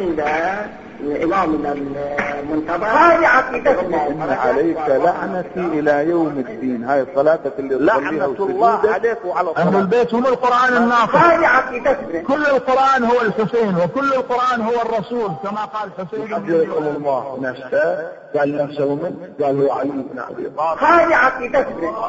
عند إمامنا المنتظر. هذه عقيدتنا. إن عليك لعنتي إلى يوم الدين. هاي الصلاة اللي لعنة الله عليك وعلى أهل البيت هم القرآن الناطق هذه عقيدتنا. كل القرآن هو الحسين وكل القرآن هو الرسول كما قال حسين رسول الله نفسه. قال نفسه من؟ قال هو علي بن أبي طالب. هذه عقيدتنا.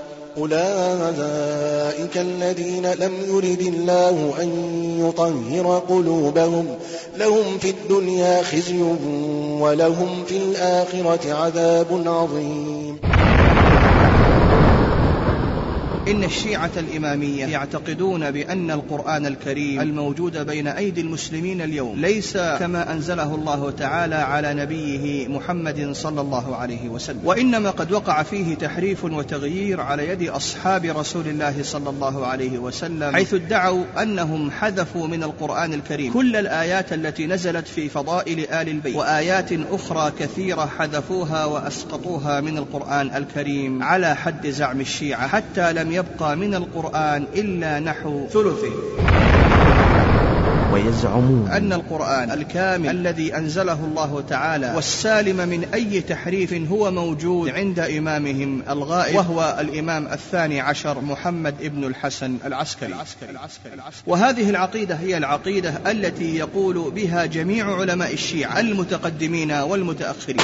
أولئك الذين لم يرد الله أن يطهر قلوبهم. لهم في الدنيا خزي ولهم في الآخرة عذاب عظيم. إن الشيعة الإمامية يعتقدون بأن القرآن الكريم الموجود بين أيدي المسلمين اليوم ليس كما أنزله الله تعالى على نبيه محمد صلى الله عليه وسلم وإنما قد وقع فيه تحريف وتغيير على يد أصحاب رسول الله صلى الله عليه وسلم حيث ادعوا أنهم حذفوا من القرآن الكريم كل الآيات التي نزلت في فضائل آل البيت وآيات أخرى كثيرة حذفوها وأسقطوها من القرآن الكريم على حد زعم الشيعة حتى لم يبقى من القرآن إلا نحو ثلثه. ويزعمون. أن القرآن الكامل الذي أنزله الله تعالى والسالم من أي تحريف هو موجود عند إمامهم الغائب وهو الإمام الثاني عشر محمد ابن الحسن العسكري. وهذه العقيدة هي العقيدة التي يقول بها جميع علماء الشيعة المتقدمين والمتأخرين.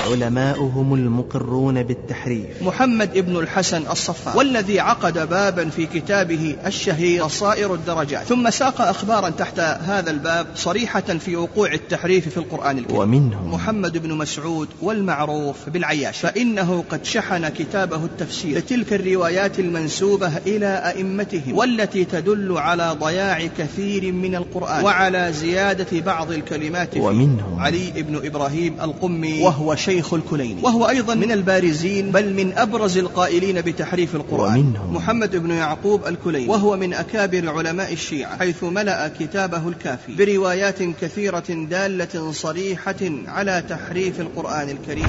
علماؤهم المقرون بالتحريف. محمد ابن الحسن الصفار. والذي عقد بابا في كتابه الشهير صائر الدرجات. ثم ساق أخبارا تحت هذا الباب صريحة في وقوع التحريف في القرآن الكريم. ومنهم محمد بن مسعود والمعروف بالعياش. فإنه قد شحن كتابه التفسير لتلك الروايات المنسوبة إلى أئمتهم والتي تدل على ضياع كثير من القرآن وعلى زيادة بعض الكلمات. ومنهم علي بن إبراهيم القمي. وهو شيخ الكليني وهو أيضا من البارزين بل من أبرز القائلين بتحريف القرآن. ومنهم محمد بن يعقوب الكليني. وهو من أكابر علماء الشيعة حيث ملأ كتابه الكافي بروايات كثيرة دالة صريحة على تحريف القرآن الكريم.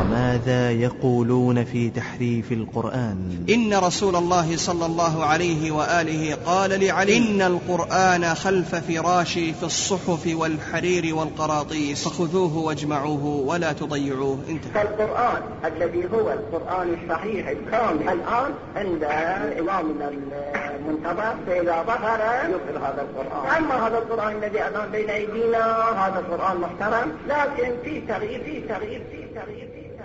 وماذا يقولون في تحريف القرآن؟ إن رسول الله صلى الله عليه وآله قال لعلي إن القرآن خلف فراشي في الصحف والحرير والقراطيس. فخذوه واجمعوه ولا تضيعوه. انتهى. فالقرآن الذي هو القرآن الصحيح الكامل الآن عند إمامنا المنتظر فإذا ظهر يظهر هذا القرآن. أما هذا القرآن الذي الآن بين أيدينا هذا قرآن محترم لكن في تغيير في تغيير في تغيير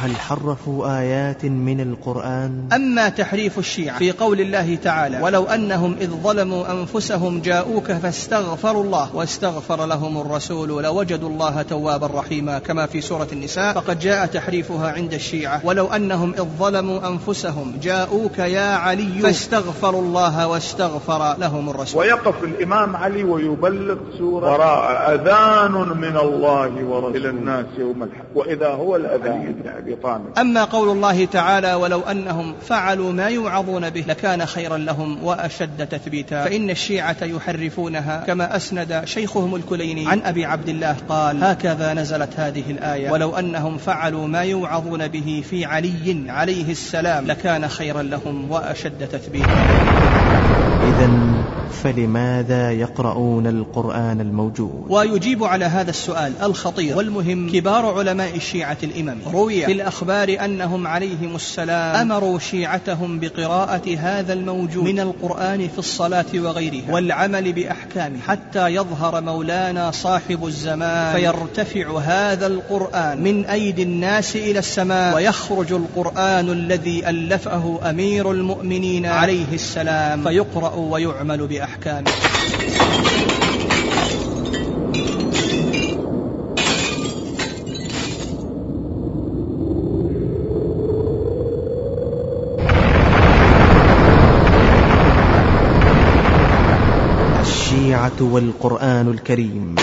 وهل حرفوا آيات من القرآن؟ أما تحريف الشيعة في قول الله تعالى ولو أنهم إذ ظلموا أنفسهم جاءوك فاستغفروا الله واستغفر لهم الرسول لوجدوا الله توابا رحيما كما في سورة النساء فقد جاء تحريفها عند الشيعة ولو أنهم إذ ظلموا أنفسهم جاءوك يا علي فاستغفروا الله واستغفر لهم الرسول. ويقف الإمام علي ويبلغ سورة وراء أذان من الله ورسوله. إلى الناس يوم الحق. وإذا هو الأذان. أبي أما قول الله تعالى ولو أنهم فعلوا ما يوعظون به لكان خيرا لهم وأشد تثبيتا. فإن الشيعة يحرفونها كما أسند شيخهم الكليني عن أبي عبد الله قال هكذا نزلت هذه الآية. ولو أنهم فعلوا ما يوعظون به في علي عليه السلام لكان خيرا لهم وأشد تثبيتا. إذا فلماذا يقرؤون القرآن الموجود؟ ويجيب على هذا السؤال الخطير والمهم كبار علماء الشيعة الإمام روي. في الأخبار أنهم عليهم السلام أمروا شيعتهم بقراءة هذا الموجود من القرآن في الصلاة وغيرها والعمل بأحكامه حتى يظهر مولانا صاحب الزمان فيرتفع هذا القرآن من أيدي الناس إلى السماء ويخرج القرآن الذي ألفه أمير المؤمنين عليه السلام فيقرأ ويعمل بأحكامه. الشيعة والقرآن الكريم.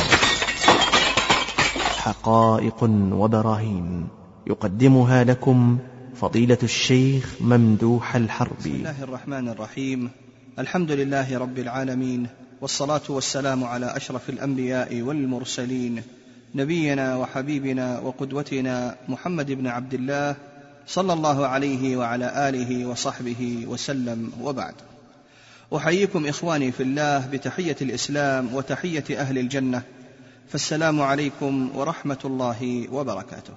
حقائق وبراهين. يقدمها لكم فضيلة الشيخ ممدوح الحربي. بسم الله الرحمن الرحيم. الحمد لله رب العالمين والصلاة والسلام على أشرف الأنبياء والمرسلين نبينا وحبيبنا وقدوتنا محمد بن عبد الله صلى الله عليه وعلى آله وصحبه وسلم وبعد. أحييكم إخواني في الله بتحية الإسلام وتحية أهل الجنة فالسلام عليكم ورحمة الله وبركاته.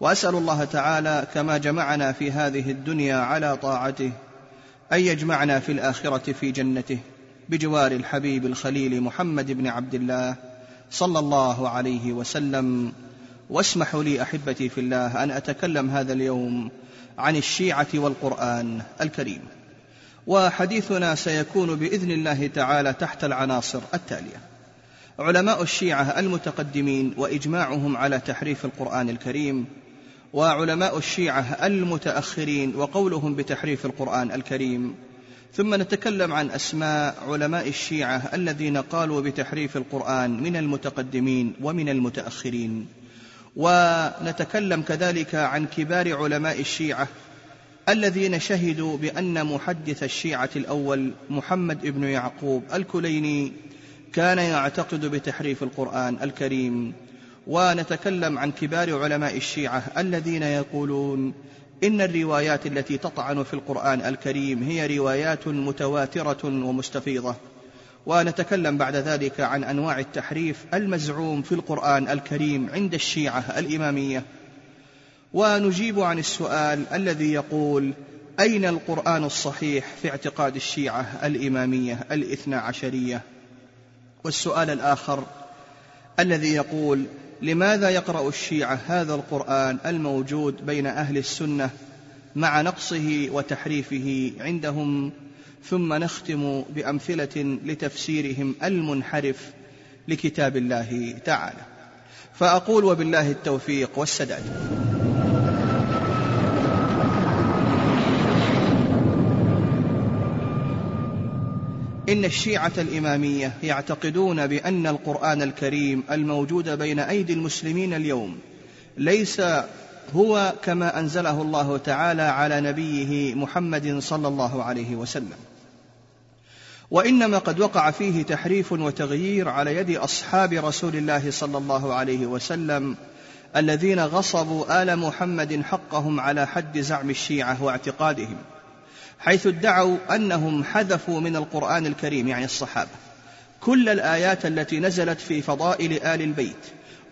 وأسأل الله تعالى كما جمعنا في هذه الدنيا على طاعته أن يجمعنا في الآخرة في جنته بجوار الحبيب الخليل محمد بن عبد الله صلى الله عليه وسلم. واسمحوا لي أحبتي في الله أن أتكلم هذا اليوم عن الشيعة والقرآن الكريم. وحديثنا سيكون بإذن الله تعالى تحت العناصر التالية. علماء الشيعة المتقدمين وإجماعهم على تحريف القرآن الكريم وعلماء الشيعة المتأخرين وقولهم بتحريف القرآن الكريم. ثم نتكلم عن أسماء علماء الشيعة الذين قالوا بتحريف القرآن من المتقدمين ومن المتأخرين. ونتكلم كذلك عن كبار علماء الشيعة الذين شهدوا بأن محدث الشيعة الأول محمد بن يعقوب الكليني كان يعتقد بتحريف القرآن الكريم. ونتكلم عن كبار علماء الشيعة الذين يقولون إن الروايات التي تطعن في القرآن الكريم هي روايات متواترة ومستفيضة. ونتكلم بعد ذلك عن أنواع التحريف المزعوم في القرآن الكريم عند الشيعة الإمامية. ونجيب عن السؤال الذي يقول أين القرآن الصحيح في اعتقاد الشيعة الإمامية الاثنى عشرية؟ والسؤال الآخر الذي يقول لماذا يقرأ الشيعة هذا القرآن الموجود بين أهل السنة مع نقصه وتحريفه عندهم ثم نختم بأمثلة لتفسيرهم المنحرف لكتاب الله تعالى؟ فأقول وبالله التوفيق والسداد. إن الشيعة الإمامية يعتقدون بأن القرآن الكريم الموجود بين أيدي المسلمين اليوم ليس هو كما أنزله الله تعالى على نبيه محمد صلى الله عليه وسلم. وإنما قد وقع فيه تحريف وتغيير على يد أصحاب رسول الله صلى الله عليه وسلم الذين غصبوا آل محمد حقهم على حد زعم الشيعة واعتقادهم. حيث ادعوا أنهم حذفوا من القرآن الكريم يعني الصحابة كل الآيات التي نزلت في فضائل آل البيت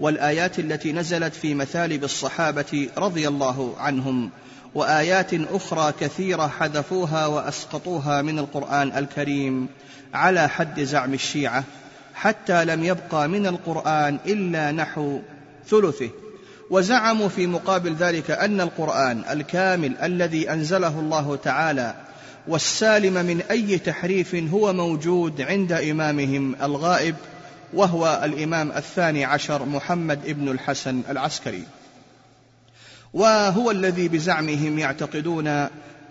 والآيات التي نزلت في مثالب الصحابة رضي الله عنهم وآيات أخرى كثيرة حذفوها وأسقطوها من القرآن الكريم على حد زعم الشيعة حتى لم يبقى من القرآن إلا نحو ثلثه. وزعموا في مقابل ذلك أن القرآن الكامل الذي أنزله الله تعالى والسالم من أي تحريف هو موجود عند إمامهم الغائب وهو الإمام الثاني عشر محمد ابن الحسن العسكري. وهو الذي بزعمهم يعتقدون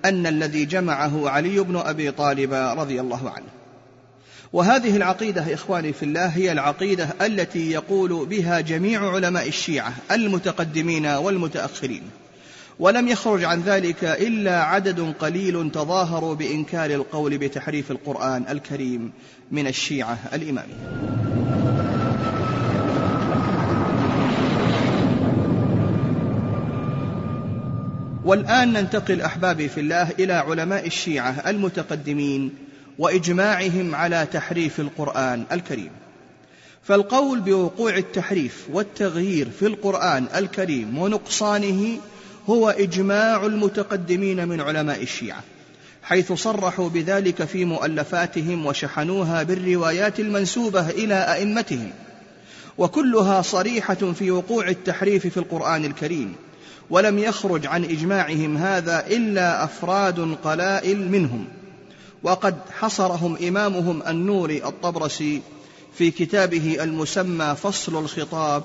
أن الذي جمعه علي بن أبي طالب رضي الله عنه. وهذه العقيدة إخواني في الله هي العقيدة التي يقول بها جميع علماء الشيعة المتقدمين والمتأخرين. ولم يخرج عن ذلك إلا عدد قليل تظاهروا بإنكار القول بتحريف القرآن الكريم من الشيعة الإمامية. والآن ننتقل أحبابي في الله إلى علماء الشيعة المتقدمين وإجماعهم على تحريف القرآن الكريم. فالقول بوقوع التحريف والتغيير في القرآن الكريم ونقصانه هو إجماع المتقدمين من علماء الشيعة حيث صرحوا بذلك في مؤلفاتهم وشحنوها بالروايات المنسوبة إلى أئمتهم. وكلها صريحة في وقوع التحريف في القرآن الكريم ولم يخرج عن إجماعهم هذا إلا أفراد قلائل منهم. وقد حصرهم إمامهم النوري الطبرسي في كتابه المسمى فصل الخطاب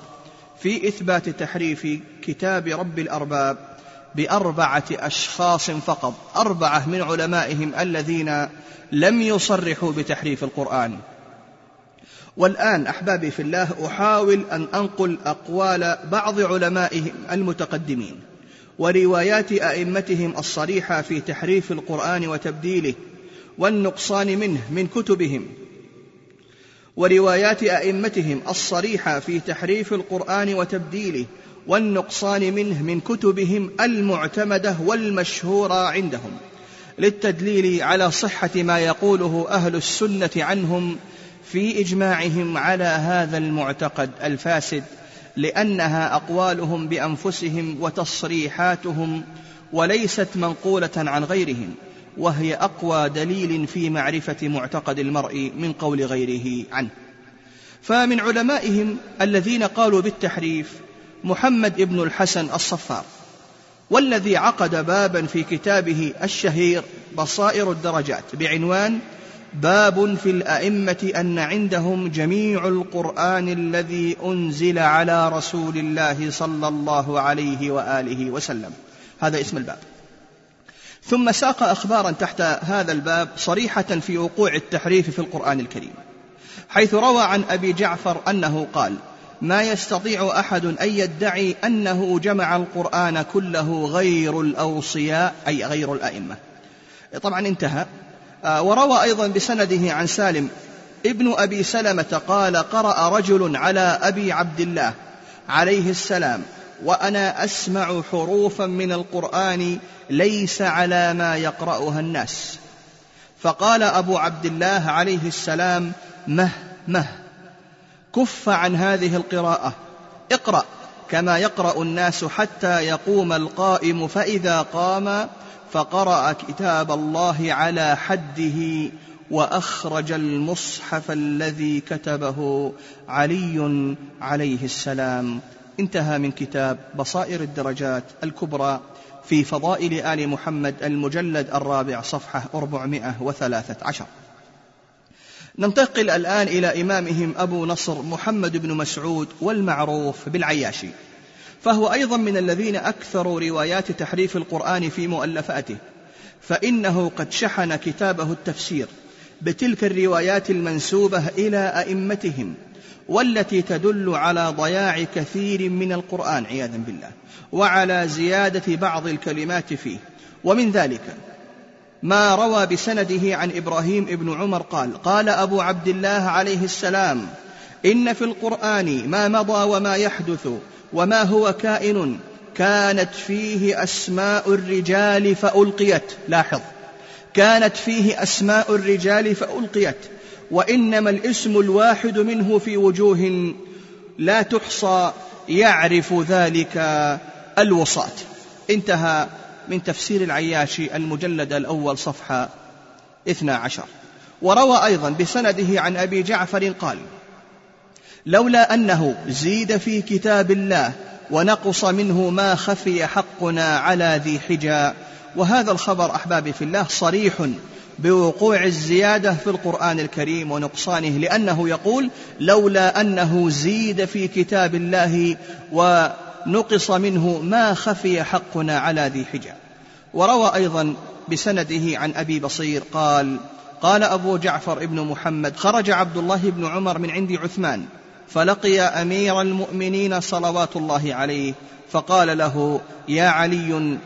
في إثبات تحريف كتاب رب الأرباب بأربعة أشخاص فقط أربعة من علمائهم الذين لم يصرحوا بتحريف القرآن. والآن أحبابي في الله أحاول أن أنقل أقوال بعض علمائهم المتقدمين وروايات أئمتهم الصريحة في تحريف القرآن وتبديله والنقصان منه من كتبهم. وروايات أئمتهم الصريحة في تحريف القرآن وتبديله والنقصان منه من كتبهم المعتمدة والمشهورة عندهم للتدليل على صحة ما يقوله أهل السنة عنهم في إجماعهم على هذا المعتقد الفاسد لأنها أقوالهم بأنفسهم وتصريحاتهم وليست منقولة عن غيرهم. وهي أقوى دليل في معرفة معتقد المرء من قول غيره عنه. فمن علمائهم الذين قالوا بالتحريف محمد بن الحسن الصفار والذي عقد بابا في كتابه الشهير بصائر الدرجات بعنوان باب في الأئمة أن عندهم جميع القرآن الذي أنزل على رسول الله صلى الله عليه وآله وسلم. هذا اسم الباب. ثم ساق أخبارا تحت هذا الباب صريحة في وقوع التحريف في القرآن الكريم حيث روى عن أبي جعفر أنه قال ما يستطيع أحد أن يدعي أنه جمع القرآن كله غير الأوصياء أي غير الأئمة. طبعا انتهى. آه، وروى أيضا بسنده عن سالم ابن أبي سلمة قال قرأ رجل على أبي عبد الله عليه السلام وأنا أسمع حروفا من القرآن ليس على ما يقرأها الناس. فقال أبو عبد الله عليه السلام مه مه كف عن هذه القراءة اقرأ كما يقرأ الناس حتى يقوم القائم فإذا قام فقرأ كتاب الله على حده وأخرج المصحف الذي كتبه علي عليه السلام. انتهى من كتاب بصائر الدرجات الكبرى في فضائل آل محمد المجلد الرابع صفحة 413 ننتقل الآن إلى إمامهم أبو نصر محمد بن مسعود والمعروف بالعياشي فهو أيضا من الذين أكثروا روايات تحريف القرآن في مؤلفاته فإنه قد شحن كتابه التفسير بتلك الروايات المنسوبة إلى أئمتهم والتي تدل على ضياع كثير من القرآن عياذا بالله وعلى زيادة بعض الكلمات فيه. ومن ذلك ما روى بسنده عن إبراهيم ابن عمر قال قال أبو عبد الله عليه السلام إن في القرآن ما مضى وما يحدث وما هو كائن كانت فيه أسماء الرجال فألقيت. لاحظ. كانت فيه أسماء الرجال فألقيت. وإنما الإسم الواحد منه في وجوه لا تحصى يعرف ذلك الوصاه انتهى من تفسير العياشي المجلد الأول صفحة اثنا عشر. وروى أيضا بسنده عن أبي جعفر قال لولا أنه زيد في كتاب الله ونقص منه ما خفي حقنا على ذي حجى وهذا الخبر أحبابي في الله صريح بوقوع الزيادة في القرآن الكريم ونقصانه لأنه يقول لولا أنه زيد في كتاب الله و نقص منه ما خفي حقنا على ذي حجى وروى أيضا بسنده عن أبي بصير قال قال أبو جعفر ابن محمد خرج عبد الله بن عمر من عند عثمان فلقي أمير المؤمنين صلوات الله عليه فقال له يا علي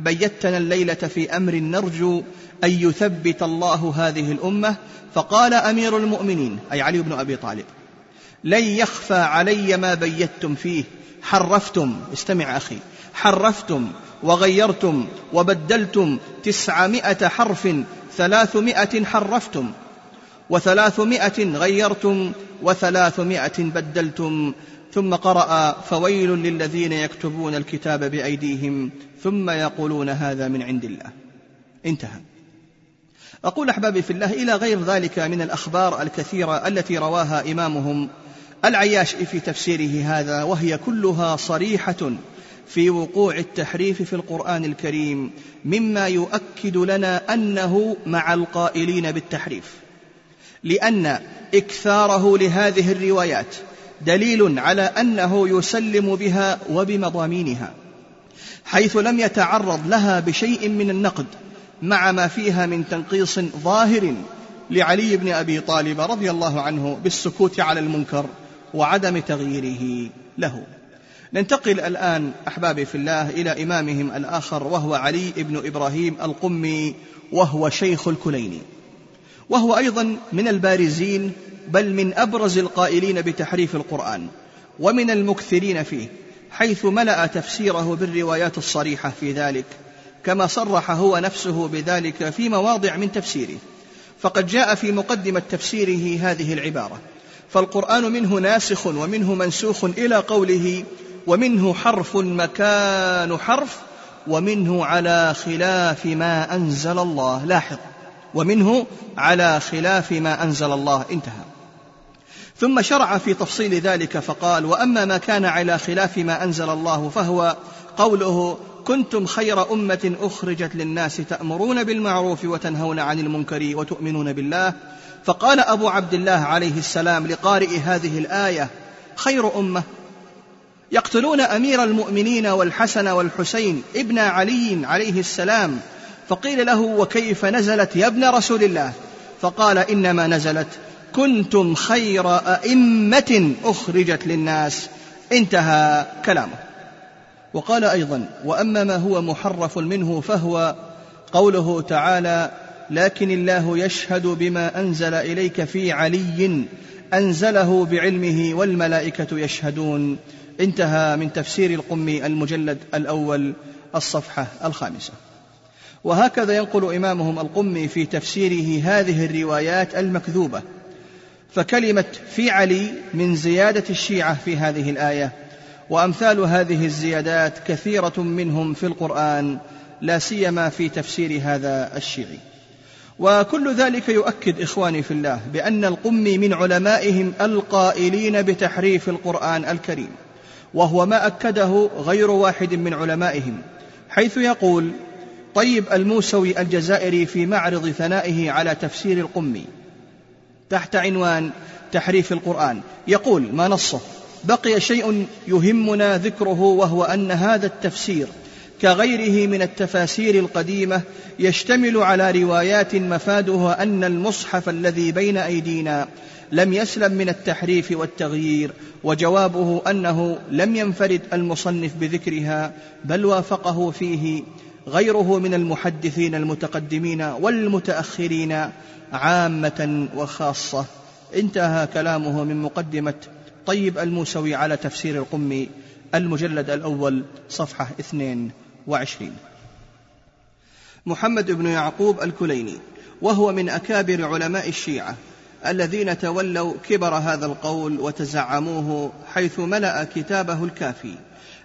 بيتنا الليلة في أمر نرجو أن يثبت الله هذه الأمة. فقال أمير المؤمنين أي علي بن أبي طالب لن يخفى علي ما بيتم فيه. حرفتم استمع أخي حرفتم وغيرتم وبدلتم تسعمائة حرف ثلاثمائة حرفتم وثلاثمائة غيرتم وثلاثمائة بدلتم. ثم قرأ فويل للذين يكتبون الكتاب بأيديهم ثم يقولون هذا من عند الله. انتهى. أقول أحبابي في الله إلى غير ذلك من الأخبار الكثيرة التي رواها إمامهم العياش في تفسيره هذا وهي كلها صريحة في وقوع التحريف في القرآن الكريم مما يؤكد لنا أنه مع القائلين بالتحريف. لأن إكثاره لهذه الروايات دليل على أنه يسلم بها وبمضامينها حيث لم يتعرض لها بشيء من النقد مع ما فيها من تنقيص ظاهر لعلي بن أبي طالب رضي الله عنه بالسكوت على المنكر وعدم تغييره له. ننتقل الآن أحبابي في الله إلى إمامهم الآخر وهو علي بن إبراهيم القمي وهو شيخ الكليني وهو أيضا من البارزين بل من أبرز القائلين بتحريف القرآن ومن المكثرين فيه حيث ملأ تفسيره بالروايات الصريحة في ذلك كما صرح هو نفسه بذلك في مواضع من تفسيره. فقد جاء في مقدمة تفسيره هذه العبارة فالقرآن منه ناسخ ومنه منسوخ إلى قوله ومنه حرف مكان حرف ومنه على خلاف ما أنزل الله. لاحظ ومنه على خلاف ما أنزل الله. انتهى. ثم شرع في تفصيل ذلك فقال وأما ما كان على خلاف ما أنزل الله فهو قوله كنتم خير أمة أخرجت للناس تأمرون بالمعروف وتنهون عن المنكر وتؤمنون بالله. فقال أبو عبد الله عليه السلام لقارئ هذه الآية خير أمة؟ يقتلون أمير المؤمنين والحسن والحسين ابن علي عليه السلام. فقيل له وكيف نزلت يا ابن رسول الله؟ فقال إنما نزلت كنتم خير أئمة أخرجت للناس. انتهى كلامه. وقال أيضا وأما ما هو محرف منه فهو قوله تعالى لكن الله يشهد بما أنزل إليك في علي أنزله بعلمه والملائكة يشهدون. انتهى من تفسير القمي المجلد الأول الصفحة الخامسة. وهكذا ينقل إمامهم القمي في تفسيره هذه الروايات المكذوبة. فكلمة في علي من زيادة الشيعة في هذه الآية. وأمثال هذه الزيادات كثيرة منهم في القرآن لا سيما في تفسير هذا الشيعي. وكل ذلك يؤكد إخواني في الله بأن القمي من علمائهم القائلين بتحريف القرآن الكريم وهو ما أكده غير واحد من علمائهم حيث يقول طيب الموسوي الجزائري في معرض ثنائه على تفسير القمي تحت عنوان تحريف القرآن. يقول ما نصه؟ بقي شيء يهمنا ذكره وهو أن هذا التفسير كغيره من التفاسير القديمة يشتمل على روايات مفادها أن المصحف الذي بين أيدينا لم يسلم من التحريف والتغيير وجوابه أنه لم ينفرد المصنف بذكرها بل وافقه فيه غيره من المحدثين المتقدمين والمتأخرين عامة وخاصة. انتهى كلامه من مقدمة طيب الموسوي على تفسير القمي المجلد الأول صفحة 22 محمد بن يعقوب الكليني وهو من أكابر علماء الشيعة الذين تولوا كبر هذا القول وتزعموه حيث ملأ كتابه الكافي.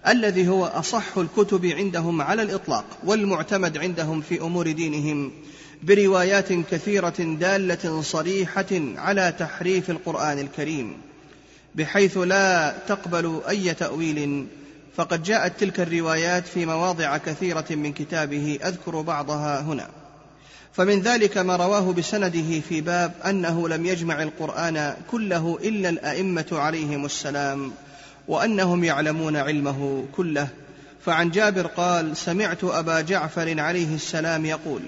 الذي هو أصح الكتب عندهم على الإطلاق والمعتمد عندهم في أمور دينهم بروايات كثيرة دالة صريحة على تحريف القرآن الكريم بحيث لا تقبل أي تأويل. فقد جاءت تلك الروايات في مواضع كثيرة من كتابه أذكر بعضها هنا. فمن ذلك ما رواه بسنده في باب أنه لم يجمع القرآن كله إلا الأئمة عليهم السلام. وأنهم يعلمون علمه كله. فعن جابر قال سمعت أبا جعفر عليه السلام يقول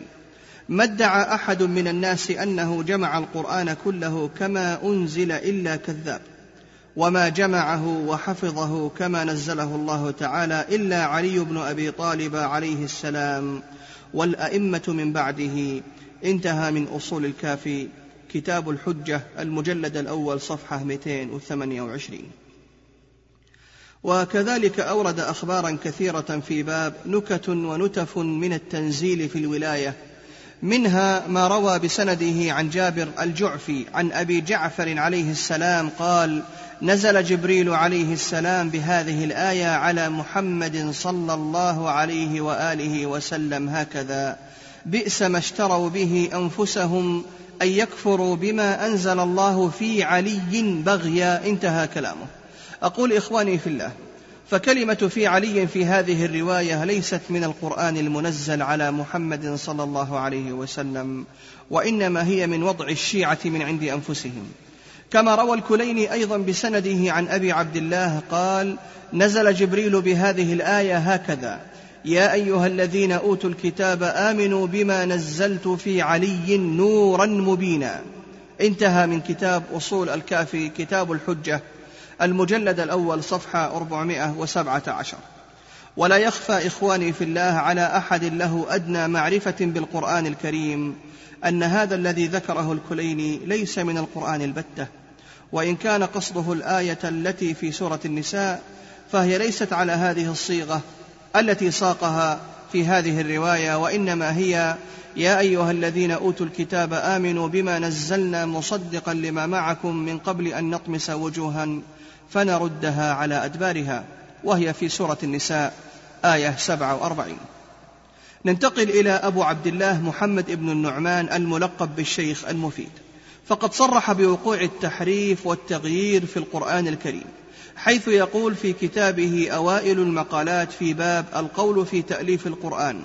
ما ادعى أحد من الناس أنه جمع القرآن كله كما أنزل إلا كذاب وما جمعه وحفظه كما نزله الله تعالى إلا علي بن أبي طالب عليه السلام. والأئمة من بعده انتهى من أصول الكافي كتاب الحجة المجلد الأول صفحة 228 وكذلك أورد أخبارا كثيرة في باب نكت ونتف من التنزيل في الولاية منها ما روى بسنده عن جابر الجعفي عن أبي جعفر عليه السلام قال نزل جبريل عليه السلام بهذه الآية على محمد صلى الله عليه وآله وسلم هكذا بئس ما اشتروا به أنفسهم أن يكفروا بما أنزل الله في علي بغيا. انتهى كلامه. أقول إخواني في الله فكلمة في علي في هذه الرواية ليست من القرآن المنزل على محمد صلى الله عليه وسلم وإنما هي من وضع الشيعة من عند أنفسهم. كما روى الكليني أيضا بسنده عن أبي عبد الله قال نزل جبريل بهذه الآية هكذا يا أيها الذين أوتوا الكتاب آمنوا بما نزلت في علي نورا مبينا. انتهى من كتاب أصول الكافي كتاب الحجة. المجلد الأول صفحة 417 ولا يخفى إخواني في الله على أحد له أدنى معرفة بالقرآن الكريم أن هذا الذي ذكره الكليني ليس من القرآن البتة وإن كان قصده الآية التي في سورة النساء فهي ليست على هذه الصيغة التي ساقها في هذه الرواية وإنما هي يا أيها الذين أوتوا الكتاب آمنوا بما نزلنا مصدقا لما معكم من قبل أن نطمس وجوها. فنردها على أدبارها وهي في سورة النساء آية 47 ننتقل إلى أبو عبد الله محمد بن النعمان الملقب بالشيخ المفيد. فقد صرح بوقوع التحريف والتغيير في القرآن الكريم حيث يقول في كتابه أوائل المقالات في باب القول في تأليف القرآن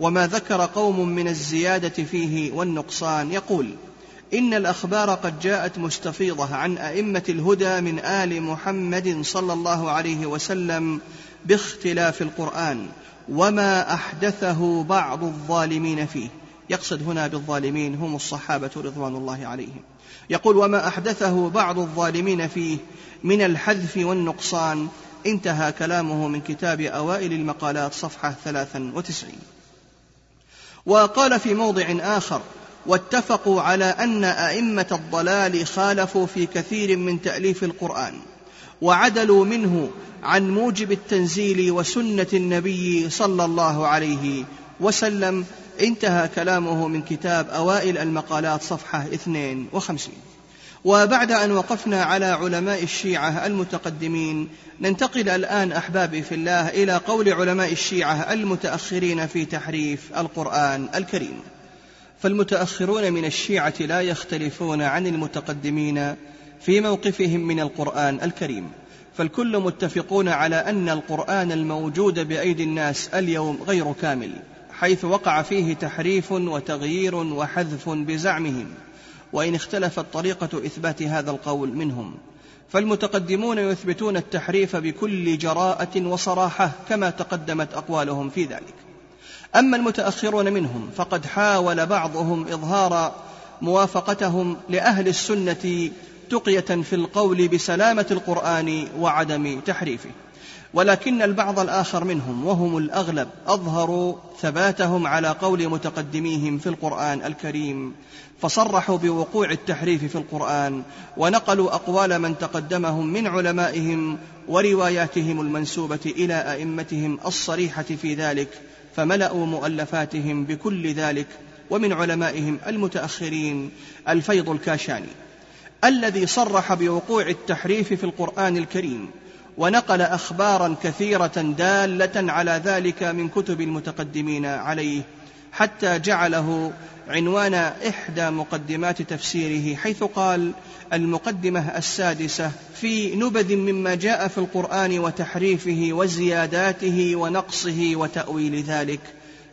وما ذكر قوم من الزيادة فيه والنقصان يقول إن الأخبار قد جاءت مستفيضة عن أئمة الهدى من آل محمد صلى الله عليه وسلم باختلاف القرآن وما أحدثه بعض الظالمين فيه. يقصد هنا بالظالمين هم الصحابة رضوان الله عليهم. يقول وما أحدثه بعض الظالمين فيه من الحذف والنقصان. انتهى كلامه من كتاب أوائل المقالات صفحة 93 وقال في موضع آخر واتفقوا على أن أئمة الضلال خالفوا في كثير من تأليف القرآن وعدلوا منه عن موجب التنزيل وسنة النبي صلى الله عليه وسلم. انتهى كلامه من كتاب أوائل المقالات صفحة 52 وبعد أن وقفنا على علماء الشيعة المتقدمين ننتقل الآن احبابي في الله إلى قول علماء الشيعة المتأخرين في تحريف القرآن الكريم. فالمتأخرون من الشيعة لا يختلفون عن المتقدمين في موقفهم من القرآن الكريم. فالكل متفقون على أن القرآن الموجود بأيدي الناس اليوم غير كامل حيث وقع فيه تحريف وتغيير وحذف بزعمهم وإن اختلفت طريقه إثبات هذا القول منهم. فالمتقدمون يثبتون التحريف بكل جراءة وصراحة كما تقدمت أقوالهم في ذلك. أما المتأخرون منهم فقد حاول بعضهم إظهار موافقتهم لأهل السنة تقية في القول بسلامة القرآن وعدم تحريفه. ولكن البعض الآخر منهم وهم الأغلب أظهروا ثباتهم على قول متقدميهم في القرآن الكريم فصرحوا بوقوع التحريف في القرآن ونقلوا أقوال من تقدمهم من علمائهم ورواياتهم المنسوبة إلى أئمتهم الصريحة في ذلك فملأوا مؤلفاتهم بكل ذلك ومن علمائهم المتأخرين الفيض الكاشاني الذي صرح بوقوع التحريف في القرآن الكريم ونقل أخبارا كثيرة دالة على ذلك من كتب المتقدمين عليه حتى جعله عنوان إحدى مقدمات تفسيره حيث قال المقدمة السادسة في نبذ مما جاء في القرآن وتحريفه وزياداته ونقصه وتأويل ذلك.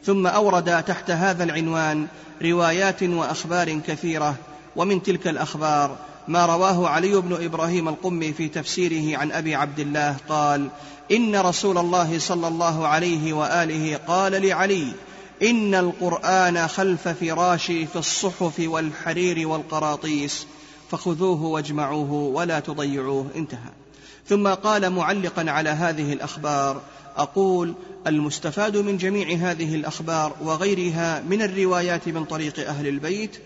ثم أورد تحت هذا العنوان روايات وأخبار كثيرة ومن تلك الأخبار ما رواه علي بن إبراهيم القمي في تفسيره عن أبي عبد الله قال إن رسول الله صلى الله عليه وآله قال لعلي إن القرآن خلف فراشي في الصحف والحرير والقراطيس فخذوه واجمعوه ولا تضيعوه. انتهى. ثم قال معلقا على هذه الأخبار أقول المستفاد من جميع هذه الأخبار وغيرها من الروايات من طريق أهل البيت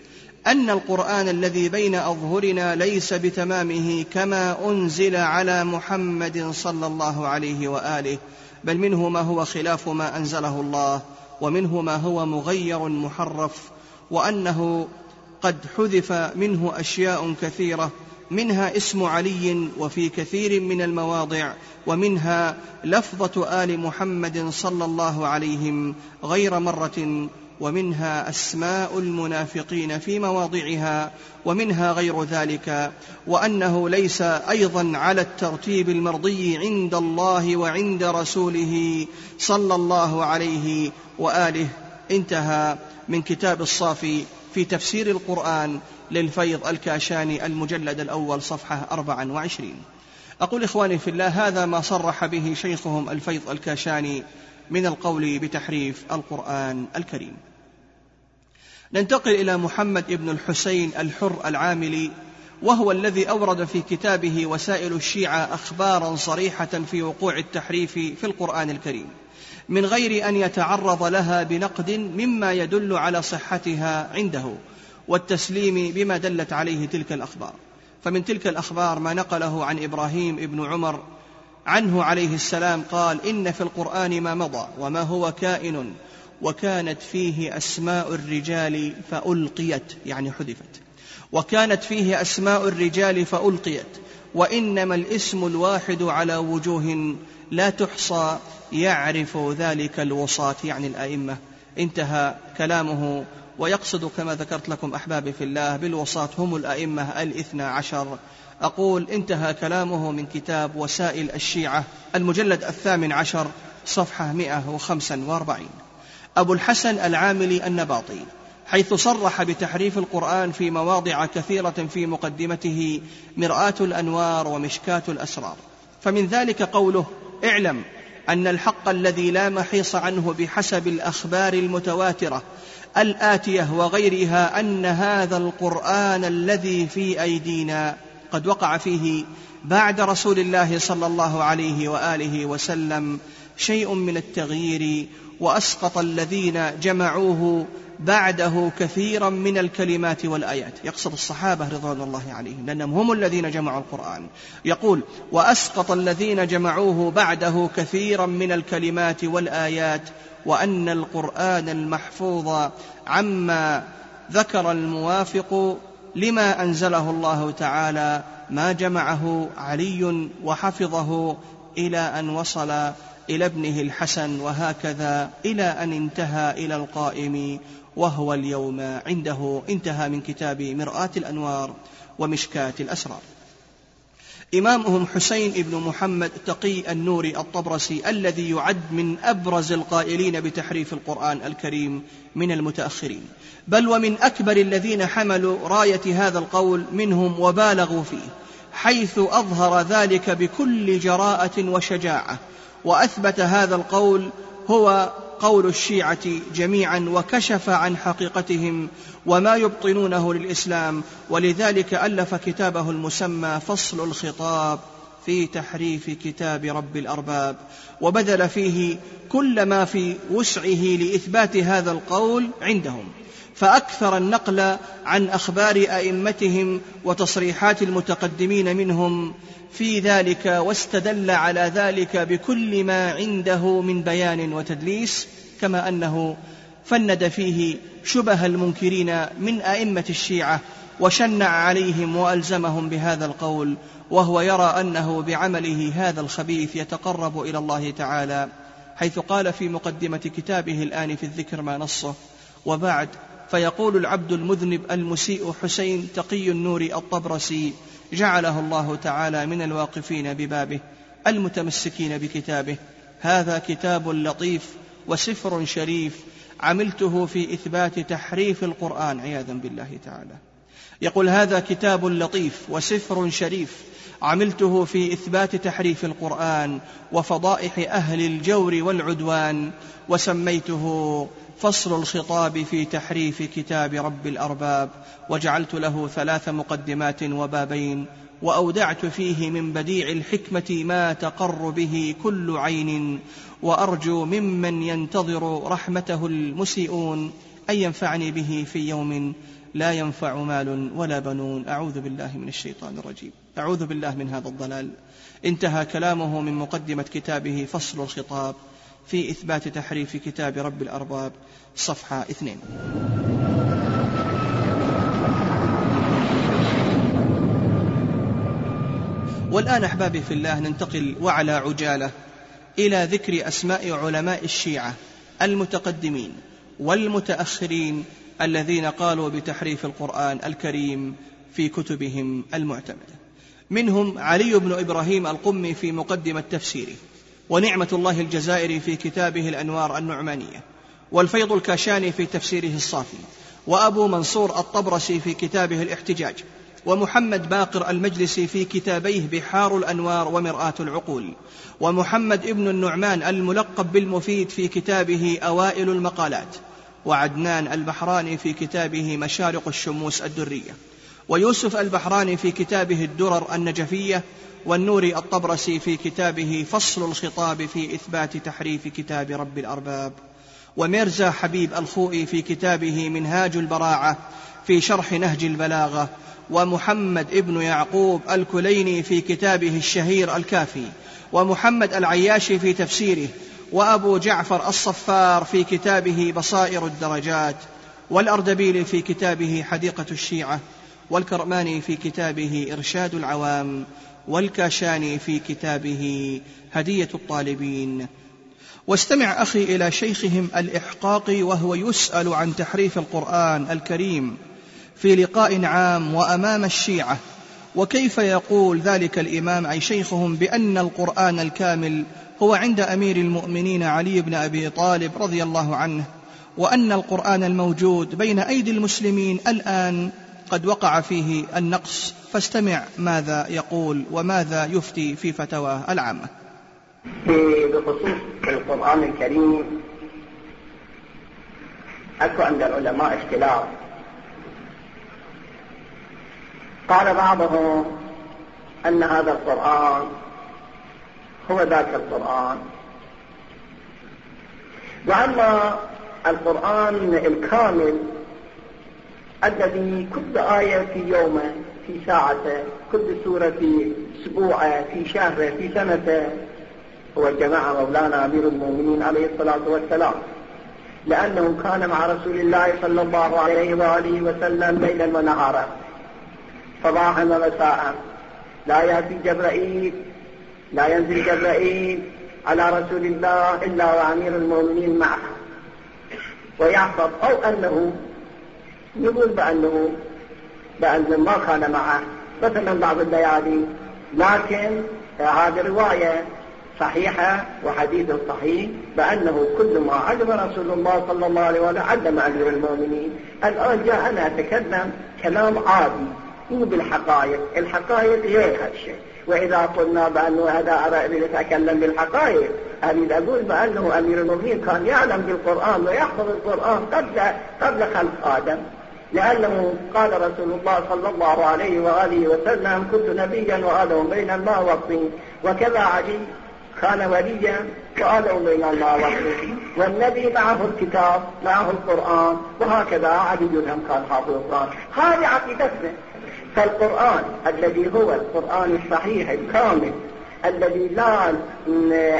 أن القرآن الذي بين أظهرنا ليس بتمامه كما أنزل على محمد صلى الله عليه وآله بل منه ما هو خلاف ما أنزله الله. ومنه ما هو مغير محرف وأنه قد حذف منه أشياء كثيرة منها اسم علي وفي كثير من المواضع ومنها لفظة آل محمد صلى الله عليهم غير مرة ومنها أسماء المنافقين في مواضعها ومنها غير ذلك وأنه ليس أيضا على الترتيب المرضي عند الله وعند رسوله صلى الله عليه وآله انتهى من كتاب الصافي في تفسير القرآن للفيض الكاشاني المجلد الأول صفحة 24 أقول إخواني في الله هذا ما صرح به شيخهم الفيض الكاشاني من القول بتحريف القرآن الكريم. ننتقل إلى محمد بن الحسين الحر العاملي وهو الذي أورد في كتابه وسائل الشيعة أخبارا صريحة في وقوع التحريف في القرآن الكريم. من غير أن يتعرض لها بنقد مما يدل على صحتها عنده والتسليم بما دلت عليه تلك الأخبار. فمن تلك الأخبار ما نقله عن إبراهيم بن عمر عنه عليه السلام قال إن في القرآن ما مضى وما هو كائن وكانت فيه أسماء الرجال فألقيت يعني حذفت. وكانت فيه أسماء الرجال فألقيت وإنما الاسم الواحد على وجوه لا تحصى يعرف ذلك الوصاة يعني الأئمة. انتهى كلامه ويقصد كما ذكرت لكم أحبابي في الله بالوصاة هم الأئمة الاثنى عشر. أقول انتهى كلامه من كتاب وسائل الشيعة المجلد الثامن عشر صفحة 145 أبو الحسن العاملي النباطي حيث صرح بتحريف القرآن في مواضع كثيرة في مقدمته مرآة الأنوار ومشكاة الأسرار. فمن ذلك قوله اعلم أن الحق الذي لا محيص عنه بحسب الأخبار المتواترة الآتية وغيرها أن هذا القرآن الذي في أيدينا قد وقع فيه بعد رسول الله صلى الله عليه وآله وسلم شيء من التغيير وأسقط الذين جمعوه بعده كثيرا من الكلمات والآيات. يقصد الصحابة رضوان الله عليهم لأنهم هم الذين جمعوا القرآن. يقول وأسقط الذين جمعوه بعده كثيرا من الكلمات والآيات وأن القرآن المحفوظ عما ذكر الموافق لما أنزله الله تعالى ما جمعه علي وحفظه إلى أن وصل إلى ابنه الحسن وهكذا إلى أن انتهى إلى القائم. وهو اليوم عنده انتهى من كتاب مرآة الأنوار ومشكاة الأسرار. إمامهم حسين بن محمد تقي النوري الطبرسي الذي يعد من أبرز القائلين بتحريف القرآن الكريم من المتأخرين. بل ومن أكبر الذين حملوا راية هذا القول منهم وبالغوا فيه حيث أظهر ذلك بكل جراءة وشجاعة وأثبت هذا القول هو قول الشيعة جميعا وكشف عن حقيقتهم وما يبطنونه للإسلام ولذلك ألف كتابه المسمى فصل الخطاب في تحريف كتاب رب الأرباب. وبذل فيه كل ما في وسعه لإثبات هذا القول عندهم. فأكثر النقل عن أخبار أئمتهم وتصريحات المتقدمين منهم. في ذلك واستدل على ذلك بكل ما عنده من بيان وتدليس كما أنه فند فيه شبه المنكرين من أئمة الشيعة وشنع عليهم وألزمهم بهذا القول وهو يرى أنه بعمله هذا الخبيث يتقرب إلى الله تعالى حيث قال في مقدمة كتابه الآن في الذكر ما نصه وبعد فيقول العبد المذنب المسيء حسين تقي النور الطبرسي جعله الله تعالى من الواقفين ببابه المتمسكين بكتابه. هذا كتاب لطيف وسفر شريف عملته في إثبات تحريف القرآن عياذا بالله تعالى. يقول هذا كتاب لطيف وسفر شريف عملته في إثبات تحريف القرآن وفضائح أهل الجور والعدوان وسميته فصل الخطاب في تحريف كتاب رب الأرباب وجعلت له ثلاث مقدمات وبابين وأودعت فيه من بديع الحكمة ما تقر به كل عين وأرجو ممن ينتظر رحمته المسيئون أن ينفعني به في يوم لا ينفع مال ولا بنون. أعوذ بالله من الشيطان الرجيم. أعوذ بالله من هذا الضلال. انتهى كلامه من مقدمة كتابه فصل الخطاب. في إثبات تحريف كتاب رب الأرباب صفحة اثنين. والآن أحبابي في الله ننتقل وعلى عجالة إلى ذكر أسماء علماء الشيعة المتقدمين والمتأخرين الذين قالوا بتحريف القرآن الكريم في كتبهم المعتمدة. منهم علي بن إبراهيم القمي في مقدمة تفسيره. ونعمة الله الجزائري في كتابه الأنوار النعمانية والفيض الكاشاني في تفسيره الصافي وأبو منصور الطبرسي في كتابه الاحتجاج ومحمد باقر المجلسي في كتابيه بحار الأنوار ومرآة العقول ومحمد ابن النعمان الملقب بالمفيد في كتابه أوائل المقالات وعدنان البحراني في كتابه مشارق الشموس الدرية ويوسف البحراني في كتابه الدرر النجفية والنوري الطبرسي في كتابه فصل الخطاب في إثبات تحريف كتاب رب الأرباب. وميرزا حبيب الخوئي في كتابه منهاج البراعة في شرح نهج البلاغة. ومحمد ابن يعقوب الكليني في كتابه الشهير الكافي. ومحمد العياشي في تفسيره. وأبو جعفر الصفار في كتابه بصائر الدرجات. والأردبيلي في كتابه حديقة الشيعة. والكرماني في كتابه إرشاد العوام. والكاشاني في كتابه هدية الطالبين. واستمع أخي إلى شيخهم الإحقاقي وهو يسأل عن تحريف القرآن الكريم في لقاء عام وأمام الشيعة. وكيف يقول ذلك الإمام أي شيخهم بأن القرآن الكامل هو عند أمير المؤمنين علي بن أبي طالب رضي الله عنه وأن القرآن الموجود بين أيدي المسلمين الآن قد وقع فيه النقص فاستمع ماذا يقول وماذا يفتي في فتواه العامة. بخصوص القرآن الكريم أكو عند العلماء اختلاف. قال بعضهم أن هذا القرآن هو ذاك القرآن. وأما القرآن الكامل الذي كل آية في يومه في ساعته كل سورة في أسبوعه في شهره في سنته هو الجماعة مولانا أمير المؤمنين عليه الصلاة والسلام. لأنه كان مع رسول الله صلى الله عليه وآله وسلم ليلا ونهارا. صباحا ومساء لا يأتي جبرائيل لا ينزل جبرائيل على رسول الله إلا وأمير المؤمنين معه. ويحفظ أو أنه يقول بأنه بأنه ما كان معه. مثلا بعض الليالي لكن هذه رواية صحيحة وحديث صحيح بأنه كل ما علم رسول الله صلى الله عليه وسلم علم أمير المؤمنين. الآن جاء أنا أتكلم كلام عادي مو بالحقائق. الحقائق غير هالشيء وإذا قلنا بأنه هذا أريد أتكلم بالحقائق أريد أقول بأنه أمير المؤمنين كان يعلم بالقرآن ويحفظ القرآن قبل قبل خلق آدم. لأنه قال رسول الله صلى الله عليه وآله وسلم كنت نبيا وآدم بين الماء والطين وكذا علي كان وليا وآدم بين الماء والطين والنبي معه الكتاب معه القرآن وهكذا علي هم كان حافظ القرآن. هذه عقيدتنا. فالقرآن الذي هو القرآن الصحيح الكامل الذي لا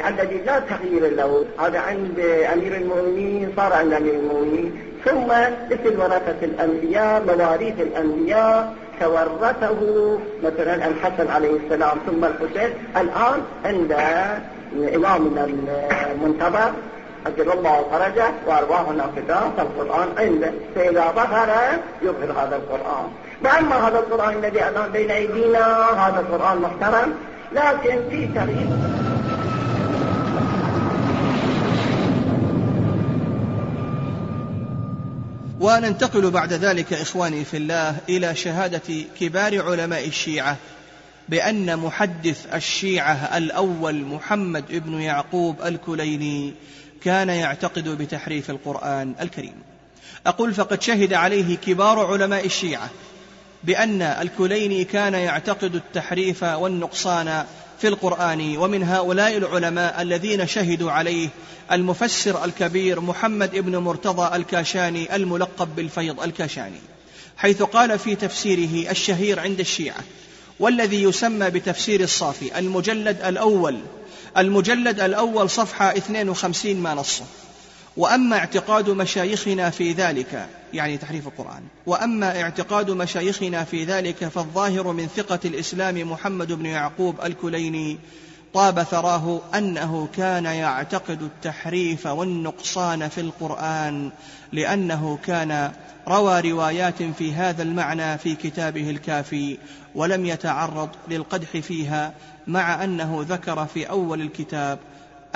الذي لا تغيير له. هذا عند أمير المؤمنين صار عند أمير المؤمنين. ثم مثل ورثة الأنبياء مواريث الأنبياء تورثه مثلا الحسن عليه السلام ثم الحسين. الآن عند امامنا المنتظر أجل الله فرجه وأرواحنا فداء فالقرآن عنده. فإذا ظهر يظهر هذا القرآن. وأما هذا القرآن الذي الآن بين أيدينا هذا القرآن محترم لكن في تغيير وننتقل بعد ذلك إخواني في الله إلى شهادة كبار علماء الشيعة بأن محدث الشيعة الأول محمد بن يعقوب الكليني كان يعتقد بتحريف القرآن الكريم. أقول فقد شهد عليه كبار علماء الشيعة بأن الكليني كان يعتقد التحريف والنقصان في القرآن ومن هؤلاء العلماء الذين شهدوا عليه المفسر الكبير محمد بن مرتضى الكاشاني الملقب بالفيض الكاشاني حيث قال في تفسيره الشهير عند الشيعة والذي يسمى بتفسير الصافي المجلد الأول المجلد الأول صفحة 52 ما نصه. وأما اعتقاد مشايخنا في ذلك يعني تحريف القرآن وأما اعتقاد مشايخنا في ذلك فالظاهر من ثقة الإسلام محمد بن يعقوب الكليني طاب ثراه أنه كان يعتقد التحريف والنقصان في القرآن لأنه كان روى روايات في هذا المعنى في كتابه الكافي ولم يتعرض للقدح فيها مع أنه ذكر في أول الكتاب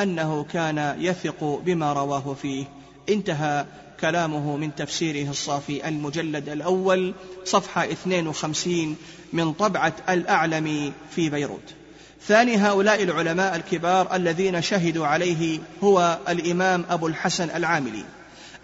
أنه كان يثق بما رواه فيه. انتهى كلامه من تفسيره الصافي المجلد الأول صفحة 52 من طبعة الأعلم في بيروت. ثاني هؤلاء العلماء الكبار الذين شهدوا عليه هو الإمام أبو الحسن العاملي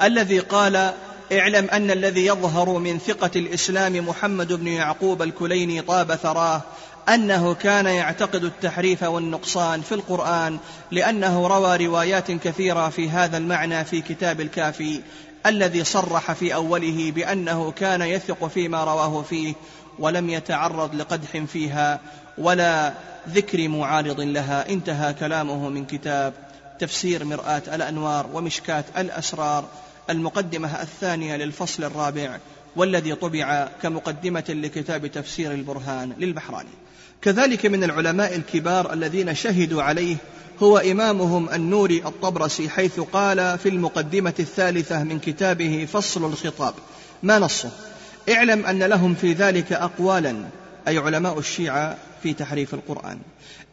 الذي قال اعلم أن الذي يظهر من ثقة الإسلام محمد بن يعقوب الكليني طاب ثراه أنه كان يعتقد التحريف والنقصان في القرآن لأنه روى روايات كثيرة في هذا المعنى في كتاب الكافي الذي صرح في أوله بأنه كان يثق فيما رواه فيه ولم يتعرض لقدح فيها ولا ذكر معارض لها. انتهى كلامه من كتاب تفسير مرآة الأنوار ومشكاة الأسرار المقدمة الثانية للفصل الرابع. والذي طبع كمقدمة لكتاب تفسير البرهان للبحراني. كذلك من العلماء الكبار الذين شهدوا عليه هو إمامهم النوري الطبرسي حيث قال في المقدمة الثالثة من كتابه فصل الخطاب ما نصه؟ اعلم أن لهم في ذلك أقوالا أي علماء الشيعة في تحريف القرآن.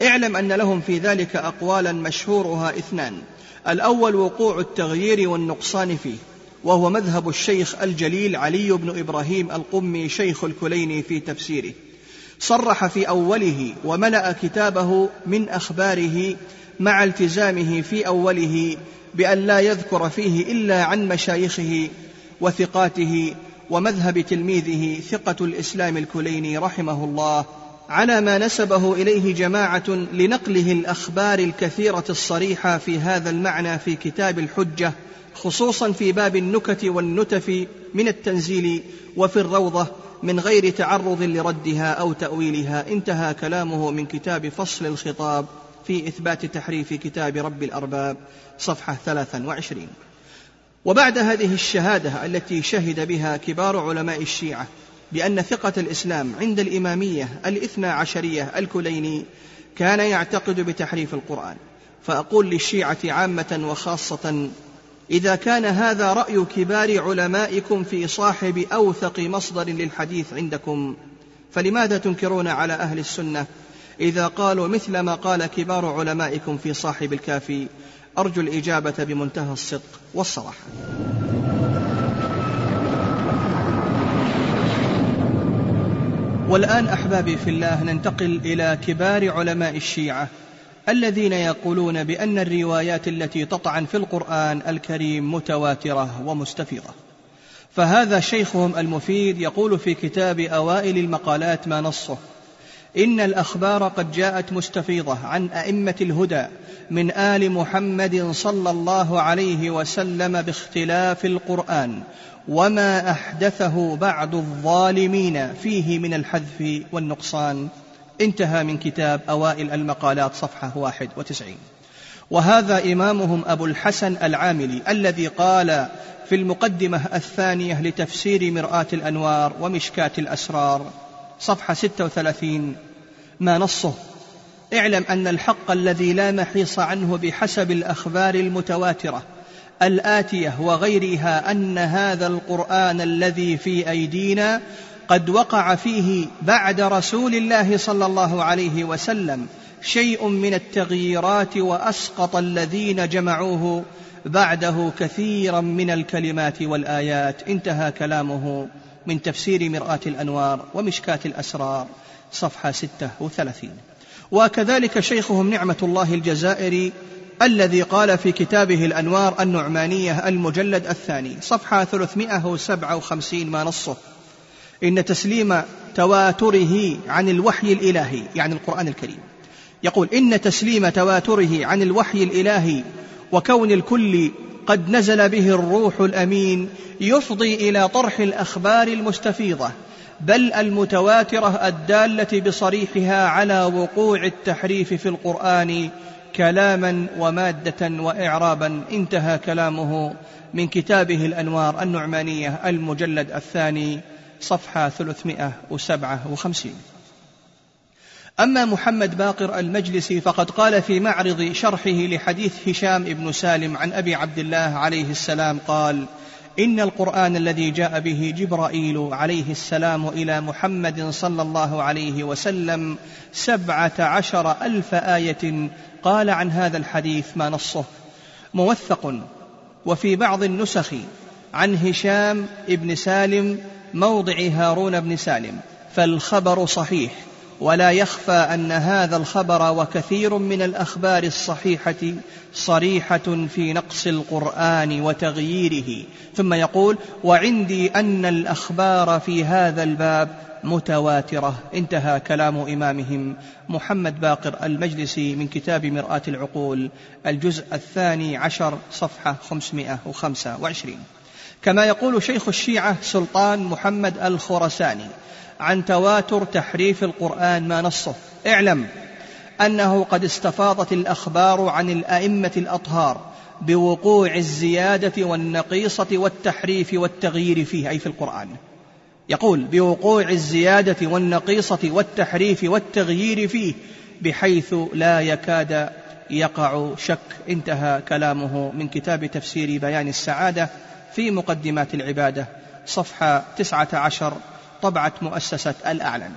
اعلم أن لهم في ذلك أقوالا مشهورها اثنان الأول وقوع التغيير والنقصان فيه وهو مذهب الشيخ الجليل علي بن إبراهيم القمي شيخ الكليني في تفسيره. صرح في أوله وملأ كتابه من أخباره مع التزامه في أوله بأن لا يذكر فيه إلا عن مشايخه وثقاته ومذهب تلميذه ثقة الإسلام الكليني رحمه الله على ما نسبه إليه جماعة لنقله الأخبار الكثيرة الصريحة في هذا المعنى في كتاب الحجة خصوصا في باب النكت والنتف من التنزيل وفي الروضة من غير تعرض لردها أو تأويلها. انتهى كلامه من كتاب فصل الخطاب في إثبات تحريف كتاب رب الأرباب صفحة 23 وبعد هذه الشهادة التي شهد بها كبار علماء الشيعة بأن ثقة الإسلام عند الإمامية الإثنى عشرية الكليني كان يعتقد بتحريف القرآن. فأقول للشيعة عامة وخاصة إذا كان هذا رأي كبار علمائكم في صاحب أوثق مصدر للحديث عندكم فلماذا تنكرون على أهل السنة إذا قالوا مثل ما قال كبار علمائكم في صاحب الكافي؟ أرجو الإجابة بمنتهى الصدق والصراحة. والآن أحبابي في الله ننتقل إلى كبار علماء الشيعة. الذين يقولون بأن الروايات التي تطعن في القرآن الكريم متواترة ومستفيضة. فهذا شيخهم المفيد يقول في كتاب أوائل المقالات ما نصه إن الأخبار قد جاءت مستفيضة عن أئمة الهدى من آل محمد صلى الله عليه وسلم باختلاف القرآن وما أحدثه بعض الظالمين فيه من الحذف والنقصان. انتهى من كتاب أوائل المقالات صفحة واحد وتسعين. وهذا إمامهم أبو الحسن العاملي الذي قال في المقدمة الثانية لتفسير مرآة الأنوار ومشكاة الأسرار صفحة ستة وثلاثين ما نصه؟ اعلم أن الحق الذي لا محيص عنه بحسب الأخبار المتواترة الآتية وغيرها أن هذا القرآن الذي في أيدينا قد وقع فيه بعد رسول الله صلى الله عليه وسلم شيء من التغييرات وأسقط الذين جمعوه بعده كثيرا من الكلمات والآيات. انتهى كلامه من تفسير مرآة الأنوار ومشكاة الأسرار صفحة ستة وثلاثين. وكذلك شيخهم نعمة الله الجزائري الذي قال في كتابه الأنوار النعمانية المجلد الثاني صفحة 357 ما نصه. إن تسليم تواتره عن الوحي الإلهي يعني القرآن الكريم. يقول إن تسليم تواتره عن الوحي الإلهي وكون الكل قد نزل به الروح الأمين يفضي إلى طرح الأخبار المستفيضة بل المتواترة الدالة بصريحها على وقوع التحريف في القرآن كلاما ومادة وإعرابا. انتهى كلامه من كتابه الأنوار النعمانية المجلد الثاني. صفحة 357 أما محمد باقر المجلسي فقد قال في معرض شرحه لحديث هشام بن سالم عن أبي عبد الله عليه السلام قال إن القرآن الذي جاء به جبرائيل عليه السلام إلى محمد صلى الله عليه وسلم سبعة عشر ألف آية قال عن هذا الحديث ما نصه. موثق وفي بعض النسخ عن هشام بن سالم موضع هارون بن سالم فالخبر صحيح ولا يخفى أن هذا الخبر وكثير من الأخبار الصحيحة صريحة في نقص القرآن وتغييره. ثم يقول وعندي أن الأخبار في هذا الباب متواترة. انتهى كلام إمامهم محمد باقر المجلسي من كتاب مرآة العقول الجزء الثاني عشر صفحة 525 كما يقول شيخ الشيعة سلطان محمد الخرساني عن تواتر تحريف القرآن ما نصه. اعلم أنه قد استفاضت الأخبار عن الأئمة الأطهار بوقوع الزيادة والنقيصة والتحريف والتغيير فيه أي في القرآن. يقول بوقوع الزيادة والنقيصة والتحريف والتغيير فيه بحيث لا يكاد يقع شك انتهى كلامه من كتاب تفسير بيان السعادة. في مقدمات العبادة صفحة تسعة عشر طبعة مؤسسة الأعلن.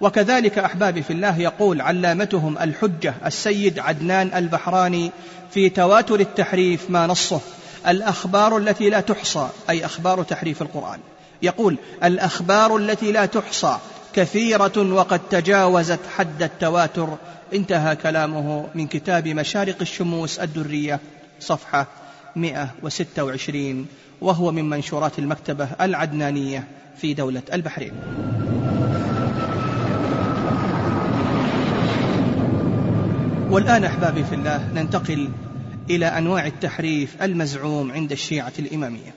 وكذلك أحبابي في الله يقول علامتهم الحجة السيد عدنان البحراني في تواتر التحريف ما نصه الأخبار التي لا تحصى أي أخبار تحريف القرآن. يقول الأخبار التي لا تحصى كثيرة وقد تجاوزت حد التواتر انتهى كلامه من كتاب مشارق الشموس الدرية صفحة 126 وهو من منشورات المكتبة العدنانية في دولة البحرين. والآن أحبابي في الله ننتقل إلى أنواع التحريف المزعوم عند الشيعة الإمامية.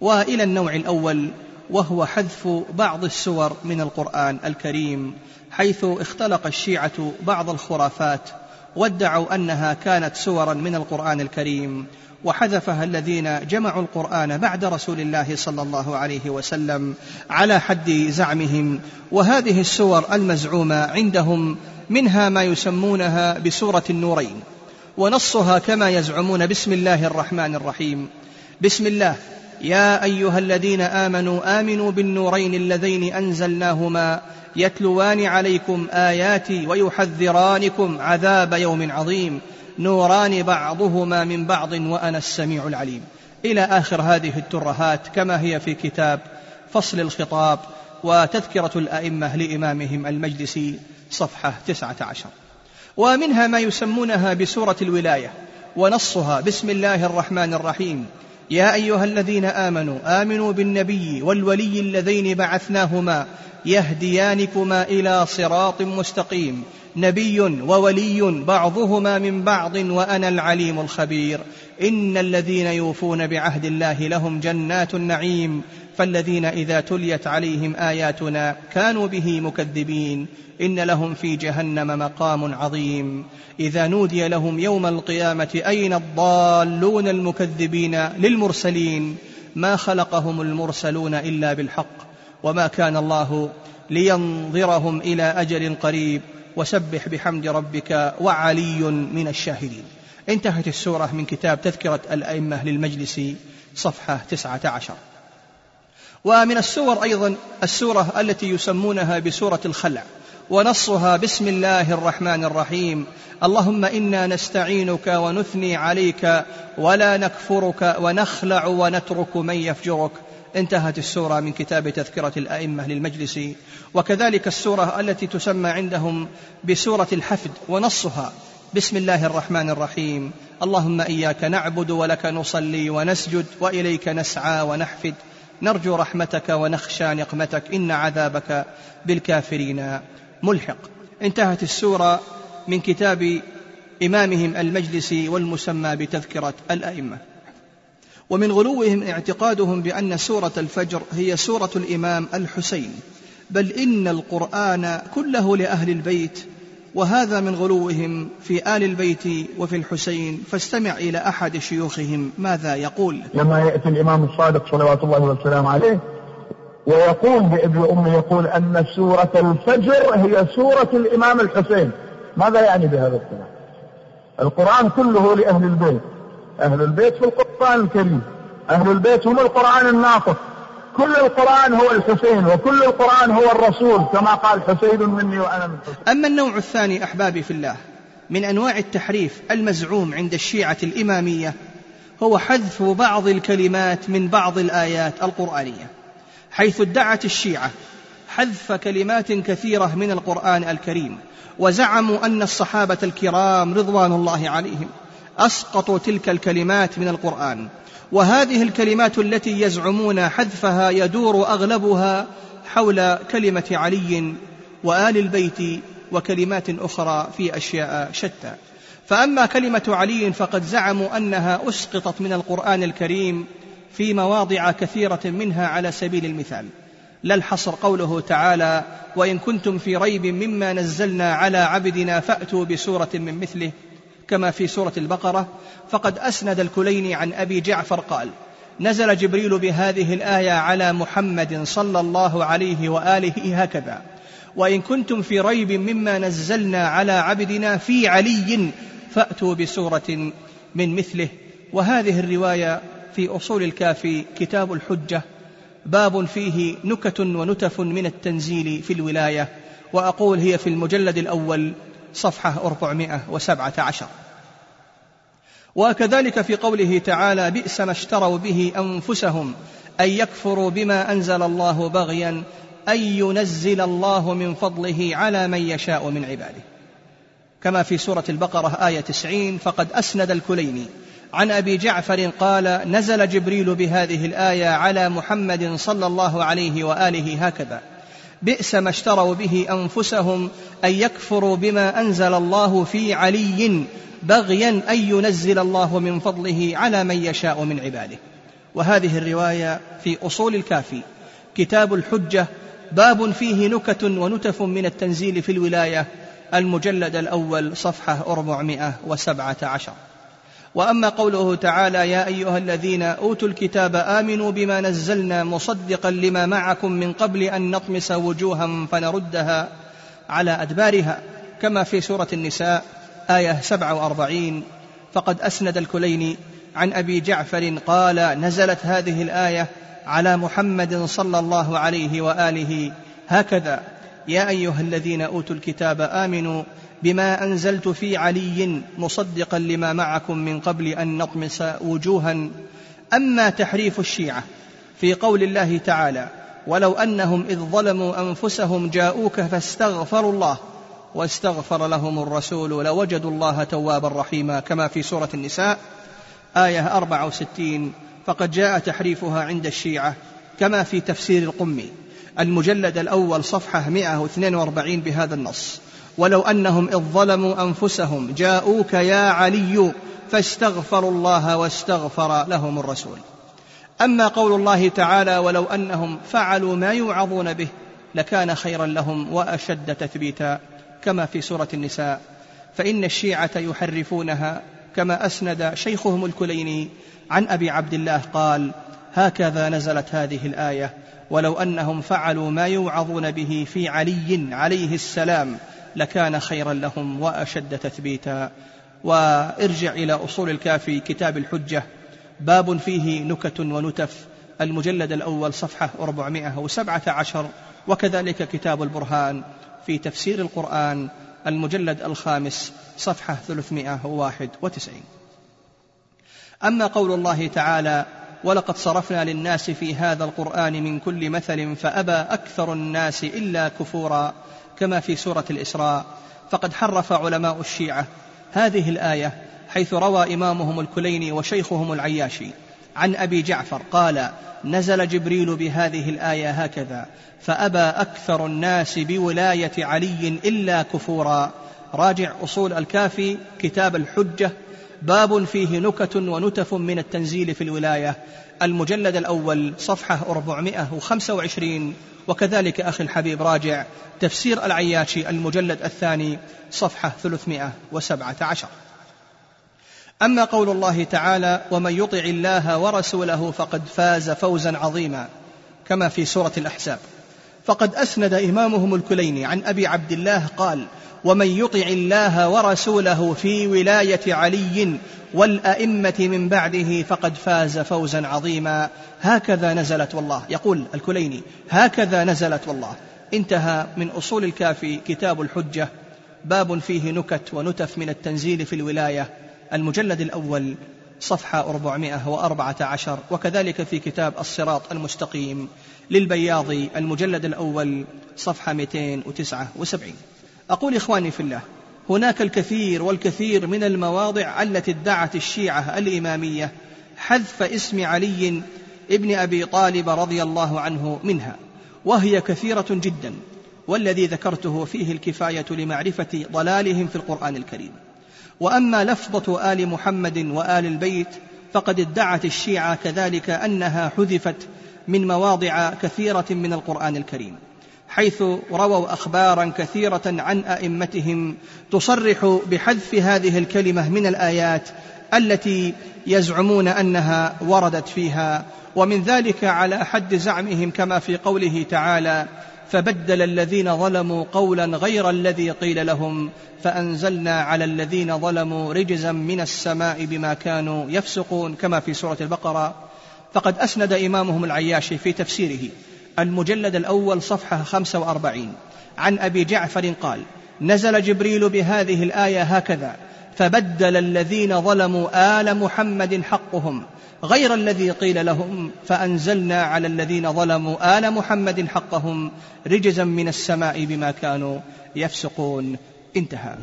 وإلى النوع الأول وهو حذف بعض السور من القرآن الكريم حيث اختلق الشيعة بعض الخرافات وادعوا أنها كانت سورا من القرآن الكريم وحذفها الذين جمعوا القرآن بعد رسول الله صلى الله عليه وسلم على حد زعمهم. وهذه السور المزعومة عندهم منها ما يسمونها بسورة النورين ونصها كما يزعمون بسم الله الرحمن الرحيم. بسم الله. يا أيها الذين آمنوا آمنوا بالنورين اللذين أنزلناهما يتلوان عليكم آياتي ويحذرانكم عذاب يوم عظيم. نوران بعضهما من بعض وأنا السميع العليم. إلى آخر هذه الترهات كما هي في كتاب فصل الخطاب وتذكرة الأئمة لإمامهم المجلسي صفحة تسعة عشر. ومنها ما يسمونها بسورة الولاية ونصها بسم الله الرحمن الرحيم. يا أيها الذين آمنوا آمنوا بالنبي والولي اللذين بعثناهما يهديانكما إلى صراط مستقيم. نبي وولي بعضهما من بعض وأنا العليم الخبير. إن الذين يوفون بعهد الله لهم جنات النعيم. فالذين إذا تليت عليهم آياتنا كانوا به مكذبين. إن لهم في جهنم مقام عظيم. إذا نودي لهم يوم القيامة أين الضالون المكذبين للمرسلين؟ ما خلقهم المرسلون إلا بالحق. وما كان الله لينظرهم إلى أجل قريب. وسبح بحمد ربك وعلي من الشاهدين. انتهت السورة من كتاب تذكرة الأئمة للمجلس صفحة تسعة عشر. ومن السور أيضا السورة التي يسمونها بسورة الخلع ونصها بسم الله الرحمن الرحيم. اللهم إنا نستعينك ونثني عليك ولا نكفرك ونخلع ونترك من يفجرك. انتهت السورة من كتاب تذكرة الأئمة للمجلس وكذلك السورة التي تسمى عندهم بسورة الحفد ونصها. بسم الله الرحمن الرحيم. اللهم إياك نعبد ولك نصلي ونسجد وإليك نسعى ونحفد. نرجو رحمتك ونخشى نقمتك. إن عذابك بالكافرين ملحق. انتهت السورة من كتاب إمامهم المجلسي والمسمى بتذكرة الأئمة. ومن غلوهم اعتقادهم بأن سورة الفجر هي سورة الإمام الحسين. بل إن القرآن كله لأهل البيت وهذا من غلوهم في آل البيت وفي الحسين. فاستمع إلى أحد شيوخهم ماذا يقول؟ لما يأتي الإمام الصادق صلوات الله والسلام عليه ويقول بابن أمه يقول أن سورة الفجر هي سورة الإمام الحسين. ماذا يعني بهذا الكلام القرآن كله لأهل البيت. أهل البيت في القرآن الكريم. أهل البيت هم القرآن الناطق. كل القرآن هو الحسين وكل القرآن هو الرسول كما قال حسين مني وأنا من حسين. أما النوع الثاني أحبابي في الله من أنواع التحريف المزعوم عند الشيعة الإمامية هو حذف بعض الكلمات من بعض الآيات القرآنية حيث ادعت الشيعة حذف كلمات كثيرة من القرآن الكريم وزعموا أن الصحابة الكرام رضوان الله عليهم. أسقطوا تلك الكلمات من القرآن. وهذه الكلمات التي يزعمون حذفها يدور أغلبها حول كلمة علي وآل البيت وكلمات أخرى في أشياء شتى. فأما كلمة علي فقد زعموا أنها أسقطت من القرآن الكريم في مواضع كثيرة منها على سبيل المثال. لا الحصر قوله تعالى وإن كنتم في ريب مما نزلنا على عبدنا فأتوا بسورة من مثله كما في سورة البقرة فقد أسند الكليني عن أبي جعفر قال نزل جبريل بهذه الآية على محمد صلى الله عليه وآله هكذا وإن كنتم في ريب مما نزلنا على عبدنا في علي فأتوا بسورة من مثله. وهذه الرواية في أصول الكافي كتاب الحجة باب فيه نكت ونتف من التنزيل في الولاية. وأقول هي في المجلد الأول صفحة 417 وكذلك في قوله تعالى بئس ما اشتروا به أنفسهم أن يكفروا بما أنزل الله بغيا أن ينزل الله من فضله على من يشاء من عباده. كما في سورة البقرة آية 90 فقد أسند الكليني عن أبي جعفر قال نزل جبريل بهذه الآية على محمد صلى الله عليه وآله هكذا. بئس ما اشتروا به أنفسهم أن يكفروا بما أنزل الله في علي بغيا أن ينزل الله من فضله على من يشاء من عباده. وهذه الرواية في أصول الكافي. كتاب الحجة باب فيه نكت ونتف من التنزيل في الولاية المجلد الأول صفحة 417 وأما قوله تعالى يا أيها الذين أوتوا الكتاب آمنوا بما نزلنا مصدقا لما معكم من قبل أن نطمس وجوها فنردها على أدبارها كما في سورة النساء آية 47 فقد أسند الكليني عن أبي جعفر قال نزلت هذه الآية على محمد صلى الله عليه وآله. هكذا يا أيها الذين أوتوا الكتاب آمنوا بما أنزلت في علي مصدقا لما معكم من قبل أن نطمس وجوها. أما تحريف الشيعة في قول الله تعالى ولو أنهم إذ ظلموا أنفسهم جاءوك فاستغفروا الله واستغفر لهم الرسول لوجدوا الله توابا رحيما كما في سورة النساء آية 64 فقد جاء تحريفها عند الشيعة كما في تفسير القمي المجلد الأول صفحة 142 بهذا النص. ولو أنهم إذ ظلموا أنفسهم جاءوك يا علي فاستغفروا الله واستغفر لهم الرسول. أما قول الله تعالى ولو أنهم فعلوا ما يوعظون به لكان خيرا لهم وأشد تثبيتا كما في سورة النساء. فإن الشيعة يحرفونها كما أسند شيخهم الكليني عن أبي عبد الله قال هكذا نزلت هذه الآية ولو أنهم فعلوا ما يوعظون به في علي عليه السلام لكان خيرا لهم وأشد تثبيتا. وارجع إلى أصول الكافي كتاب الحجة. باب فيه نكت ونتف. المجلد الأول صفحة 417 وكذلك كتاب البرهان في تفسير القرآن. المجلد الخامس صفحة 391 أما قول الله تعالى ولقد صرفنا للناس في هذا القرآن من كل مثل فأبى أكثر الناس إلا كفورا كما في سورة الإسراء فقد حرف علماء الشيعة هذه الآية حيث روى إمامهم الكليني وشيخهم العياشي عن أبي جعفر قال نزل جبريل بهذه الآية هكذا فأبى أكثر الناس بولاية علي إلا كفورا. راجع أصول الكافي كتاب الحجة باب فيه نكت ونتف من التنزيل في الولاية المجلد الأول صفحة 425 وكذلك أخي الحبيب راجع تفسير العياشي المجلد الثاني صفحة 317 أما قول الله تعالى ومن يطع الله ورسوله فقد فاز فوزا عظيما كما في سورة الأحزاب. فقد أسند إمامهم الكليني عن أبي عبد الله قال ومن يطع الله ورسوله في ولاية علي والأئمة من بعده فقد فاز فوزا عظيما. هكذا نزلت والله. يقول الكليني هكذا نزلت والله. انتهى من أصول الكافي كتاب الحجة. باب فيه نكت ونتف من التنزيل في الولاية. المجلد الأول صفحة 414 وكذلك في كتاب الصراط المستقيم. للبياضي المجلد الأول صفحة 279 أقول إخواني في الله هناك الكثير والكثير من المواضع التي ادعت الشيعة الإمامية حذف اسم علي ابن أبي طالب رضي الله عنه منها وهي كثيرة جدا والذي ذكرته فيه الكفاية لمعرفة ضلالهم في القرآن الكريم. وأما لفظة آل محمد وآل البيت فقد ادعت الشيعة كذلك أنها حذفت من مواضع كثيرة من القرآن الكريم. حيث رووا أخبارا كثيرة عن أئمتهم تصرح بحذف هذه الكلمة من الآيات التي يزعمون أنها وردت فيها ومن ذلك على حد زعمهم كما في قوله تعالى فبدل الذين ظلموا قولا غير الذي قيل لهم فأنزلنا على الذين ظلموا رجزا من السماء بما كانوا يفسقون كما في سورة البقرة. فقد أسند إمامهم العياشي في تفسيره. المجلد الأول صفحة 45 عن أبي جعفر قال نزل جبريل بهذه الآية هكذا فبدل الذين ظلموا آل محمد حقهم غير الذي قيل لهم فأنزلنا على الذين ظلموا آل محمد حقهم رجزا من السماء بما كانوا يفسقون. انتهى.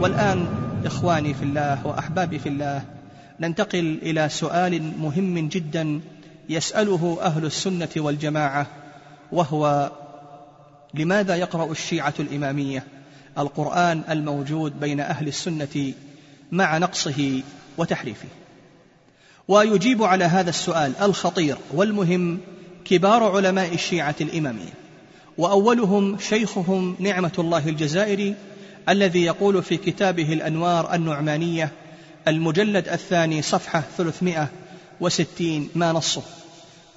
والآن إخواني في الله وأحبابي في الله ننتقل إلى سؤال مهم جدا يسأله أهل السنة والجماعة وهو لماذا يقرأ الشيعة الإمامية؟ القرآن الموجود بين أهل السنة مع نقصه وتحريفه. ويجيب على هذا السؤال الخطير والمهم كبار علماء الشيعة الإمامية وأولهم شيخهم نعمة الله الجزائري الذي يقول في كتابه الأنوار النعمانية المجلد الثاني صفحة 360 ما نصه.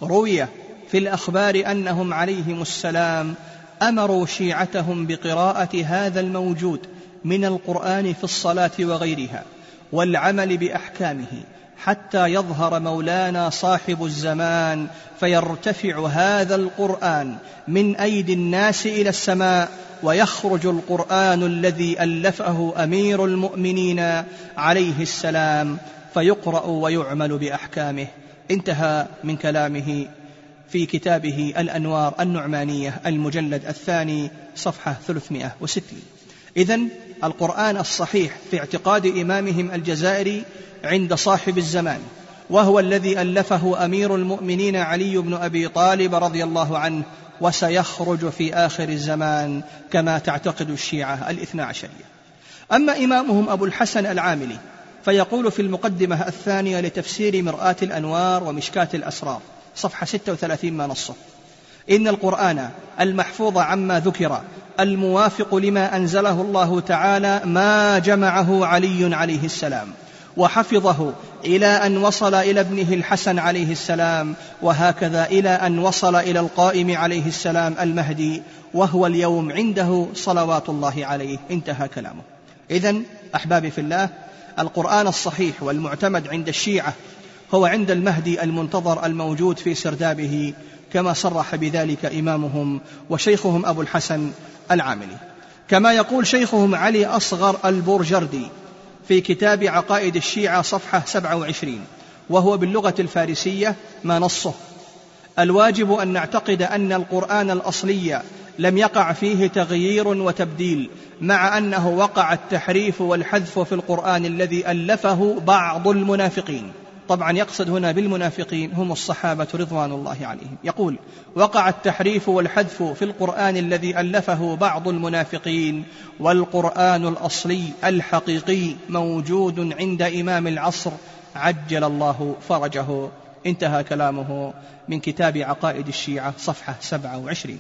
روي في الأخبار أنهم عليهم السلام أمروا شيعتهم بقراءة هذا الموجود من القرآن في الصلاة وغيرها والعمل بأحكامه حتى يظهر مولانا صاحب الزمان فيرتفع هذا القرآن من أيدي الناس إلى السماء ويخرج القرآن الذي ألفه أمير المؤمنين عليه السلام فيقرأ ويعمل بأحكامه. انتهى من كلامه في كتابه الأنوار النعمانية المجلد الثاني صفحة 360 إذا القرآن الصحيح في اعتقاد إمامهم الجزائري عند صاحب الزمان وهو الذي ألفه أمير المؤمنين علي بن أبي طالب رضي الله عنه وسيخرج في آخر الزمان كما تعتقد الشيعة الاثنى عشرية. أما إمامهم أبو الحسن العاملي فيقول في المقدمة الثانية لتفسير مرآة الأنوار ومشكاة الأسرار صفحة 36 ما نصه. إن القرآن المحفوظ عما ذكر الموافق لما أنزله الله تعالى ما جمعه علي عليه السلام. وحفظه إلى أن وصل إلى ابنه الحسن عليه السلام وهكذا إلى أن وصل إلى القائم عليه السلام المهدي وهو اليوم عنده صلوات الله عليه. انتهى كلامه. إذا أحبابي في الله القرآن الصحيح والمعتمد عند الشيعة هو عند المهدي المنتظر الموجود في سردابه كما صرح بذلك إمامهم وشيخهم أبو الحسن العاملي. كما يقول شيخهم علي أصغر البورجردي في كتاب عقائد الشيعة صفحة 27 وهو باللغة الفارسية ما نصه. الواجب أن نعتقد أن القرآن الأصلي لم يقع فيه تغيير وتبديل مع أنه وقع التحريف والحذف في القرآن الذي ألفه بعض المنافقين. طبعا يقصد هنا بالمنافقين هم الصحابة رضوان الله عليهم. يقول وقع التحريف والحذف في القرآن الذي ألفه بعض المنافقين والقرآن الأصلي الحقيقي موجود عند إمام العصر. عجل الله فرجه. انتهى كلامه من كتاب عقائد الشيعة صفحة 27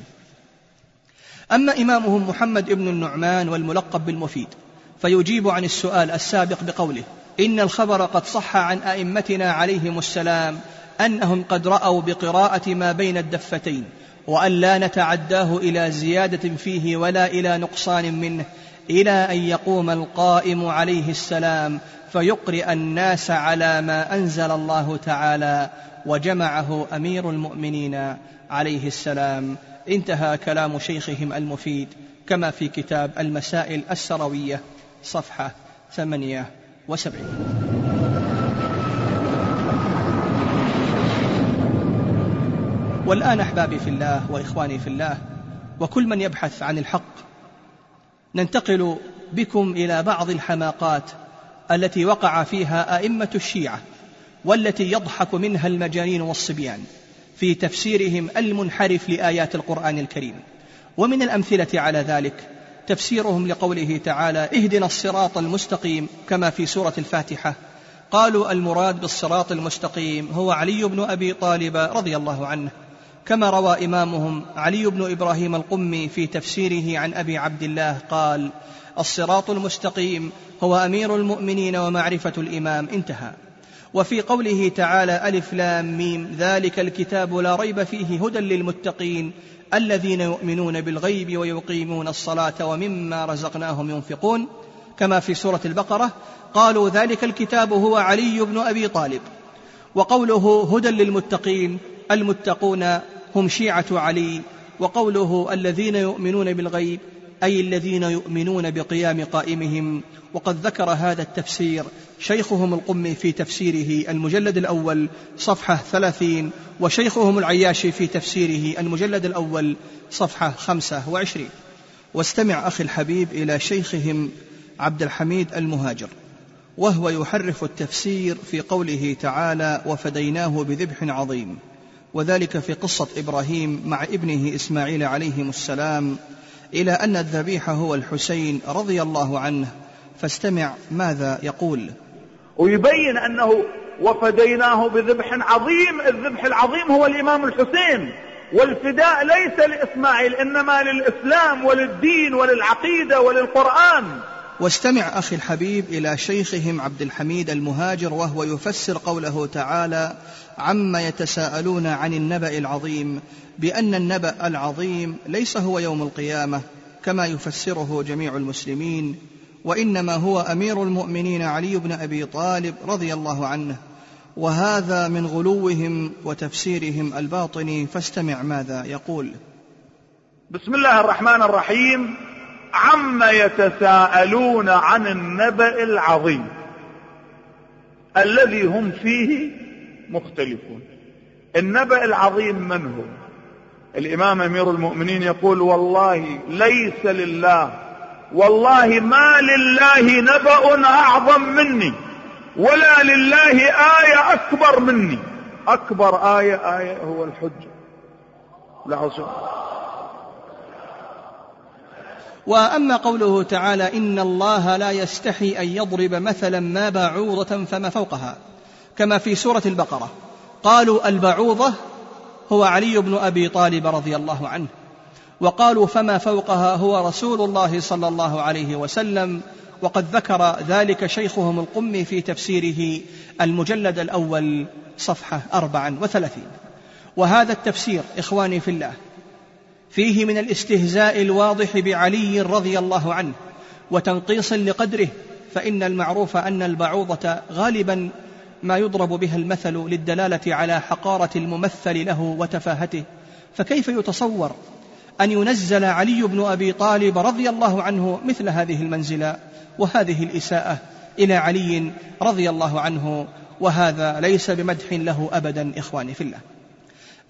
أما إمامهم محمد بن النعمان والملقب بالمفيد فيجيب عن السؤال السابق بقوله إن الخبر قد صح عن أئمتنا عليهم السلام أنهم قد رأوا بقراءة ما بين الدفتين وأن لا نتعداه إلى زيادة فيه ولا إلى نقصان منه إلى أن يقوم القائم عليه السلام فيقرئ الناس على ما أنزل الله تعالى وجمعه أمير المؤمنين عليه السلام. انتهى كلام شيخهم المفيد كما في كتاب المسائل السروية صفحة ثمانية. وسبعين. والآن أحبابي في الله وإخواني في الله وكل من يبحث عن الحق ننتقل بكم إلى بعض الحماقات التي وقع فيها أئمة الشيعة والتي يضحك منها المجانين والصبيان في تفسيرهم المنحرف لآيات القرآن الكريم. ومن الأمثلة على ذلك تفسيرهم لقوله تعالى اهدنا الصراط المستقيم كما في سورة الفاتحة. قالوا المراد بالصراط المستقيم هو علي بن أبي طالب رضي الله عنه. كما روى إمامهم علي بن إبراهيم القمي في تفسيره عن أبي عبد الله قال الصراط المستقيم هو أمير المؤمنين ومعرفة الإمام. انتهى. وفي قوله تعالى ألف لام ميم ذلك الكتاب لا ريب فيه هدى للمتقين الذين يؤمنون بالغيب ويقيمون الصلاة ومما رزقناهم ينفقون. كما في سورة البقرة قالوا ذلك الكتاب هو علي بن أبي طالب. وقوله هدى للمتقين المتقون هم شيعة علي. وقوله الذين يؤمنون بالغيب أي الذين يؤمنون بقيام قائمهم. وقد ذكر هذا التفسير شيخهم القمي في تفسيره المجلد الأول صفحة ثلاثين وشيخهم العياشي في تفسيره المجلد الأول صفحة خمسة وعشرين. واستمع أخي الحبيب إلى شيخهم عبد الحميد المهاجر وهو يحرف التفسير في قوله تعالى وفديناه بذبح عظيم وذلك في قصة إبراهيم مع ابنه إسماعيل عليهم السلام إلى أن الذبيح هو الحسين رضي الله عنه. فاستمع ماذا يقول. ويبين أنه وفديناه بذبح عظيم. الذبح العظيم هو الإمام الحسين. والفداء ليس لإسماعيل إنما للإسلام وللدين وللعقيدة وللقرآن. واستمع أخي الحبيب إلى شيخهم عبد الحميد المهاجر وهو يفسر قوله تعالى عما يتساءلون عن النبأ العظيم. بأن النبأ العظيم ليس هو يوم القيامة كما يفسره جميع المسلمين وإنما هو أمير المؤمنين علي بن أبي طالب رضي الله عنه. وهذا من غلوهم وتفسيرهم الباطني فاستمع ماذا يقول. بسم الله الرحمن الرحيم. عما يتساءلون عن النبأ العظيم. الذي هم فيه مختلفون. النبأ العظيم من هو؟ الإمام أمير المؤمنين يقول والله ليس لله والله ما لله نبأ أعظم مني ولا لله آية أكبر مني. أكبر آية آية هو الحجة له وأما قوله تعالى إن الله لا يستحي أن يضرب مثلا ما بعوضه فما فوقها كما في سورة البقرة. قالوا البعوضة هو علي بن أبي طالب رضي الله عنه. وقالوا فما فوقها هو رسول الله صلى الله عليه وسلم. وقد ذكر ذلك شيخهم القمي في تفسيره المجلد الأول صفحة اربعا وثلاثين. وهذا التفسير إخواني في الله فيه من الاستهزاء الواضح بعلي رضي الله عنه وتنقيص لقدره فإن المعروف أن البعوضة غالبا ما يضرب بها المثل للدلالة على حقارة الممثل له وتفاهته. فكيف يتصور أن ينزل علي بن أبي طالب رضي الله عنه مثل هذه المنزلة وهذه الإساءة إلى علي رضي الله عنه وهذا ليس بمدح له أبدا إخواني في الله.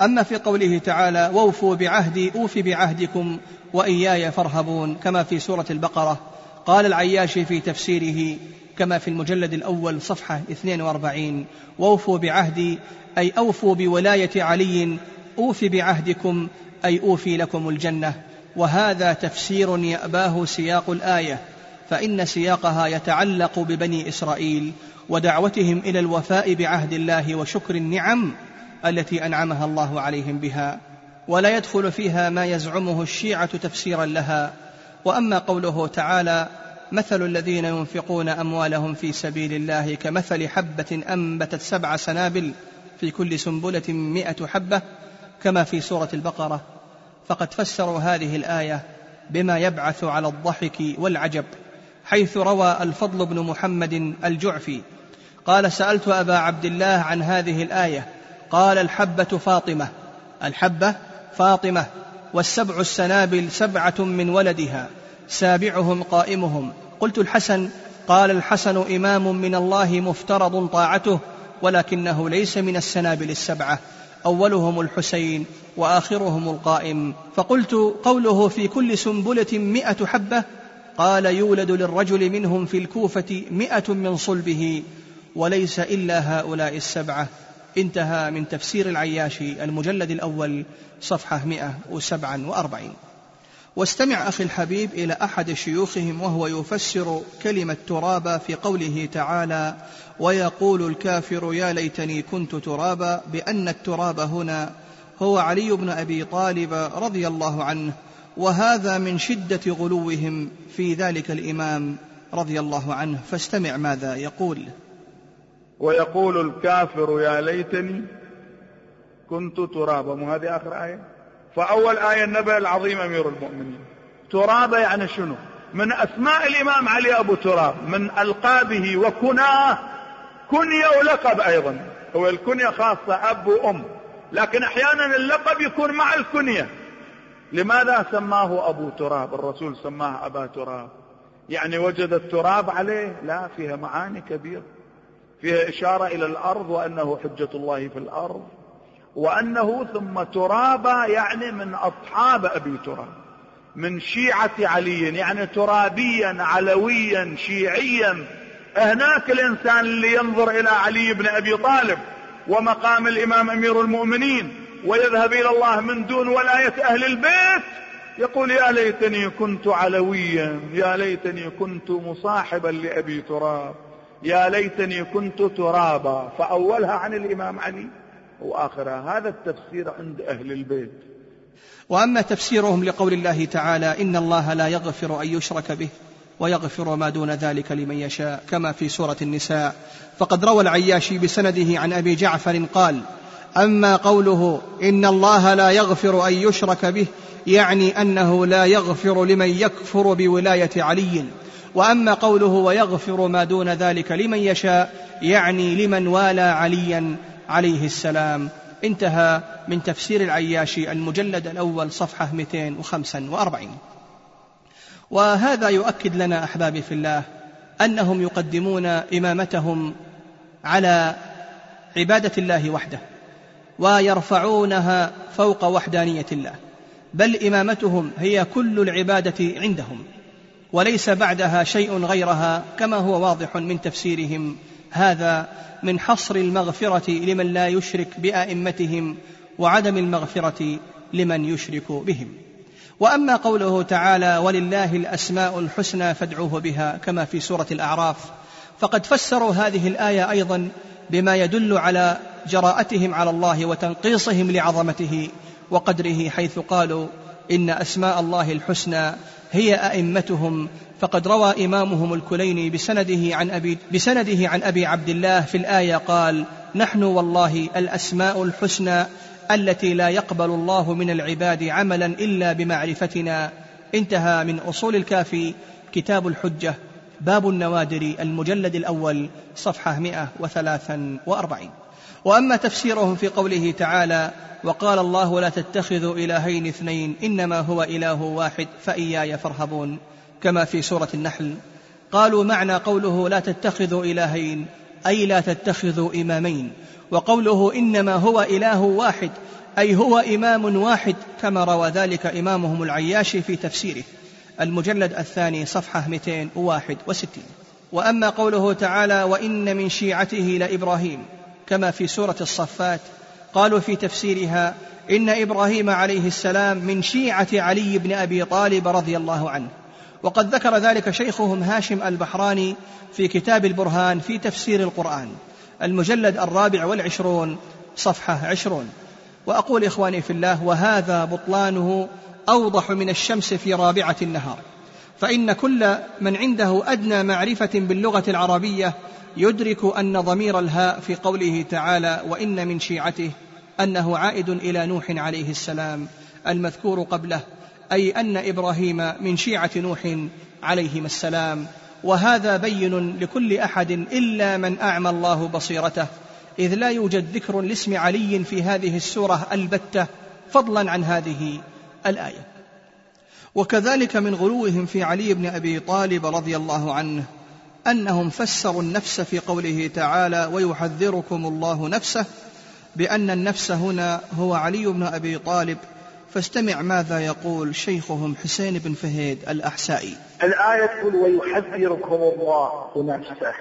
أما في قوله تعالى واوفوا بعهدي أوف بعهدكم وإياي فارهبون كما في سورة البقرة قال العياشي في تفسيره كما في المجلد الأول صفحة 42 وأوفوا بعهدي أي أوفوا بولاية علي أوف بعهدكم أي أوفي لكم الجنة. وهذا تفسير يأباه سياق الآية فإن سياقها يتعلق ببني إسرائيل ودعوتهم إلى الوفاء بعهد الله وشكر النعم التي أنعمها الله عليهم بها ولا يدخل فيها ما يزعمه الشيعة تفسيرا لها. وأما قوله تعالى مثل الذين ينفقون أموالهم في سبيل الله كمثل حبة أنبتت سبع سنابل في كل سنبلة مئة حبة كما في سورة البقرة. فقد فسروا هذه الآية بما يبعث على الضحك والعجب حيث روى الفضل بن محمد الجعفي. قال سألت أبا عبد الله عن هذه الآية. قال الحبة فاطمة. الحبة فاطمة والسبع السنابل سبعة من ولدها. سابعهم قائمهم. قلت الحسن قال الحسن إمام من الله مفترض طاعته ولكنه ليس من السنابل السبعة. أولهم الحسين وآخرهم القائم. فقلت قوله في كل سنبلة مئة حبة قال يولد للرجل منهم في الكوفة مئة من صلبه وليس إلا هؤلاء السبعة. انتهى من تفسير العياشي المجلد الأول صفحة 147 واستمع أخي الحبيب إلى أحد شيوخهم وهو يفسر كلمة ترابا في قوله تعالى ويقول الكافر يا ليتني كنت ترابا بأن التراب هنا هو علي بن أبي طالب رضي الله عنه وهذا من شدة غلوهم في ذلك الإمام رضي الله عنه. فاستمع ماذا يقول. ويقول الكافر يا ليتني كنت ترابا مو هذه آخر آية؟ فأول آية النبأ العظيم أمير المؤمنين. ترابا يعني شنو؟ من أسماء الإمام علي أبو تراب من ألقابه وكناه كنية ولقب أيضا. هو الكنية خاصة أب وأم. لكن أحيانا اللقب يكون مع الكنية. لماذا سماه أبو تراب؟ الرسول سماه أبا تراب. يعني وجد التراب عليه؟ لا فيها معاني كبيرة. فيها إشارة إلى الأرض وأنه حجة الله في الأرض. وأنه ثم ترابا يعني من أصحاب أبي تراب من شيعة علي يعني ترابيا علويا شيعيا. هناك الإنسان اللي ينظر إلى علي بن أبي طالب ومقام الإمام أمير المؤمنين ويذهب إلى الله من دون ولاية أهل البيت يقول يا ليتني كنت علويا يا ليتني كنت مصاحبا لأبي تراب يا ليتني كنت ترابا. فأولها عن الإمام علي. وآخرها. هذا التفسير عند أهل البيت. وأما تفسيرهم لقول الله تعالى إن الله لا يغفر أن يشرك به ويغفر ما دون ذلك لمن يشاء كما في سورة النساء. فقد روى العياشي بسنده عن أبي جعفر قال أما قوله إن الله لا يغفر أن يشرك به يعني أنه لا يغفر لمن يكفر بولاية علي. وأما قوله ويغفر ما دون ذلك لمن يشاء يعني لمن والى عليا عليه السلام. انتهى من تفسير العياشي المجلد الأول صفحة 245 وهذا يؤكد لنا أحبابي في الله أنهم يقدمون إمامتهم على عبادة الله وحده ويرفعونها فوق وحدانية الله. بل إمامتهم هي كل العبادة عندهم وليس بعدها شيء غيرها كما هو واضح من تفسيرهم هذا من حصر المغفرة لمن لا يشرك بأئمتهم وعدم المغفرة لمن يشرك بهم. وأما قوله تعالى ولله الأسماء الحسنى فادعوه بها كما في سورة الأعراف فقد فسروا هذه الآية أيضا بما يدل على جراءتهم على الله وتنقيصهم لعظمته وقدره حيث قالوا إن أسماء الله الحسنى هي أئمتهم. فقد روى إمامهم الكليني بسنده عن أبي بسنده عن أبي عبد الله في الآية قال: نحن والله الأسماء الحسنى التي لا يقبل الله من العباد عملا إلا بمعرفتنا. انتهى من أصول الكافي كتاب الحجة باب النوادر المجلد الأول صفحة 143 وأما تفسيرهم في قوله تعالى وقال الله لا تتخذوا إلهين اثنين إنما هو إله واحد فإياي فارهبون كما في سورة النحل. قالوا معنى قوله لا تتخذوا إلهين أي لا تتخذوا إمامين وقوله إنما هو إله واحد أي هو إمام واحد كما روى ذلك إمامهم العياشي في تفسيره. المجلد الثاني صفحة 261 وأما قوله تعالى وإن من شيعته لإبراهيم كما في سورة الصفات قالوا في تفسيرها إن إبراهيم عليه السلام من شيعة علي بن أبي طالب رضي الله عنه. وقد ذكر ذلك شيخهم هاشم البحراني في كتاب البرهان في تفسير القرآن المجلد الرابع والعشرون صفحة عشرون. وأقول إخواني في الله وهذا بطلانه أوضح من الشمس في رابعة النهار. فإن كل من عنده أدنى معرفة باللغة العربية يدرك أن ضمير الهاء في قوله تعالى وإن من شيعته أنه عائد إلى نوح عليه السلام المذكور قبله أي أن إبراهيم من شيعة نوح عليهما السلام. وهذا بين لكل أحد إلا من أعمى الله بصيرته. إذ لا يوجد ذكر لاسم علي في هذه السورة البتة فضلا عن هذه الآية. وكذلك من غلوهم في علي بن أبي طالب رضي الله عنه أنهم فسروا النفس في قوله تعالى ويحذركم الله نفسه بأن النفس هنا هو علي بن أبي طالب. فاستمع ماذا يقول شيخهم حسين بن فهيد الأحسائي. الآية تقول ويحذركم الله نفسه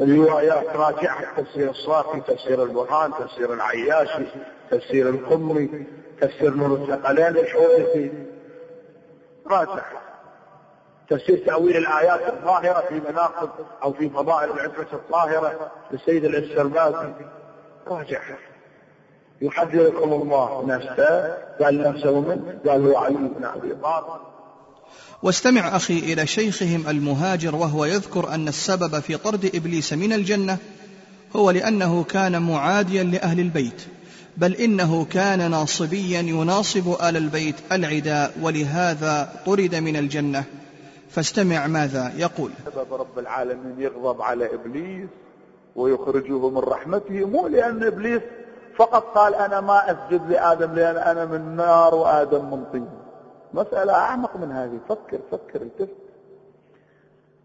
الروايات راجعة تفسير الصافي تفسير البرهان تفسير العياشي تفسير القمري تفسير نور الثقلين الحوثي. راجع تفسير تأويل الآيات الظاهرة في مناقب أو في فضائل العفة الطاهرة للسيد الإسربازي راجع. يحذركم الله نفسه قال نفسه من؟ قال هو علي بن أبي طالب. واستمع أخي إلى شيخهم المهاجر وهو يذكر أن السبب في طرد إبليس من الجنة هو لأنه كان معاديا لأهل البيت بل إنه كان ناصبيا يناصب آل البيت العداء ولهذا طرد من الجنة. فاستمع ماذا يقول. سبب رب العالمين يغضب على إبليس ويخرجه من رحمته مو لأن إبليس فقط قال أنا ما أسجد لآدم لأن أنا من نار وآدم من طين. مسألة أعمق من هذه. فكر فكر التفت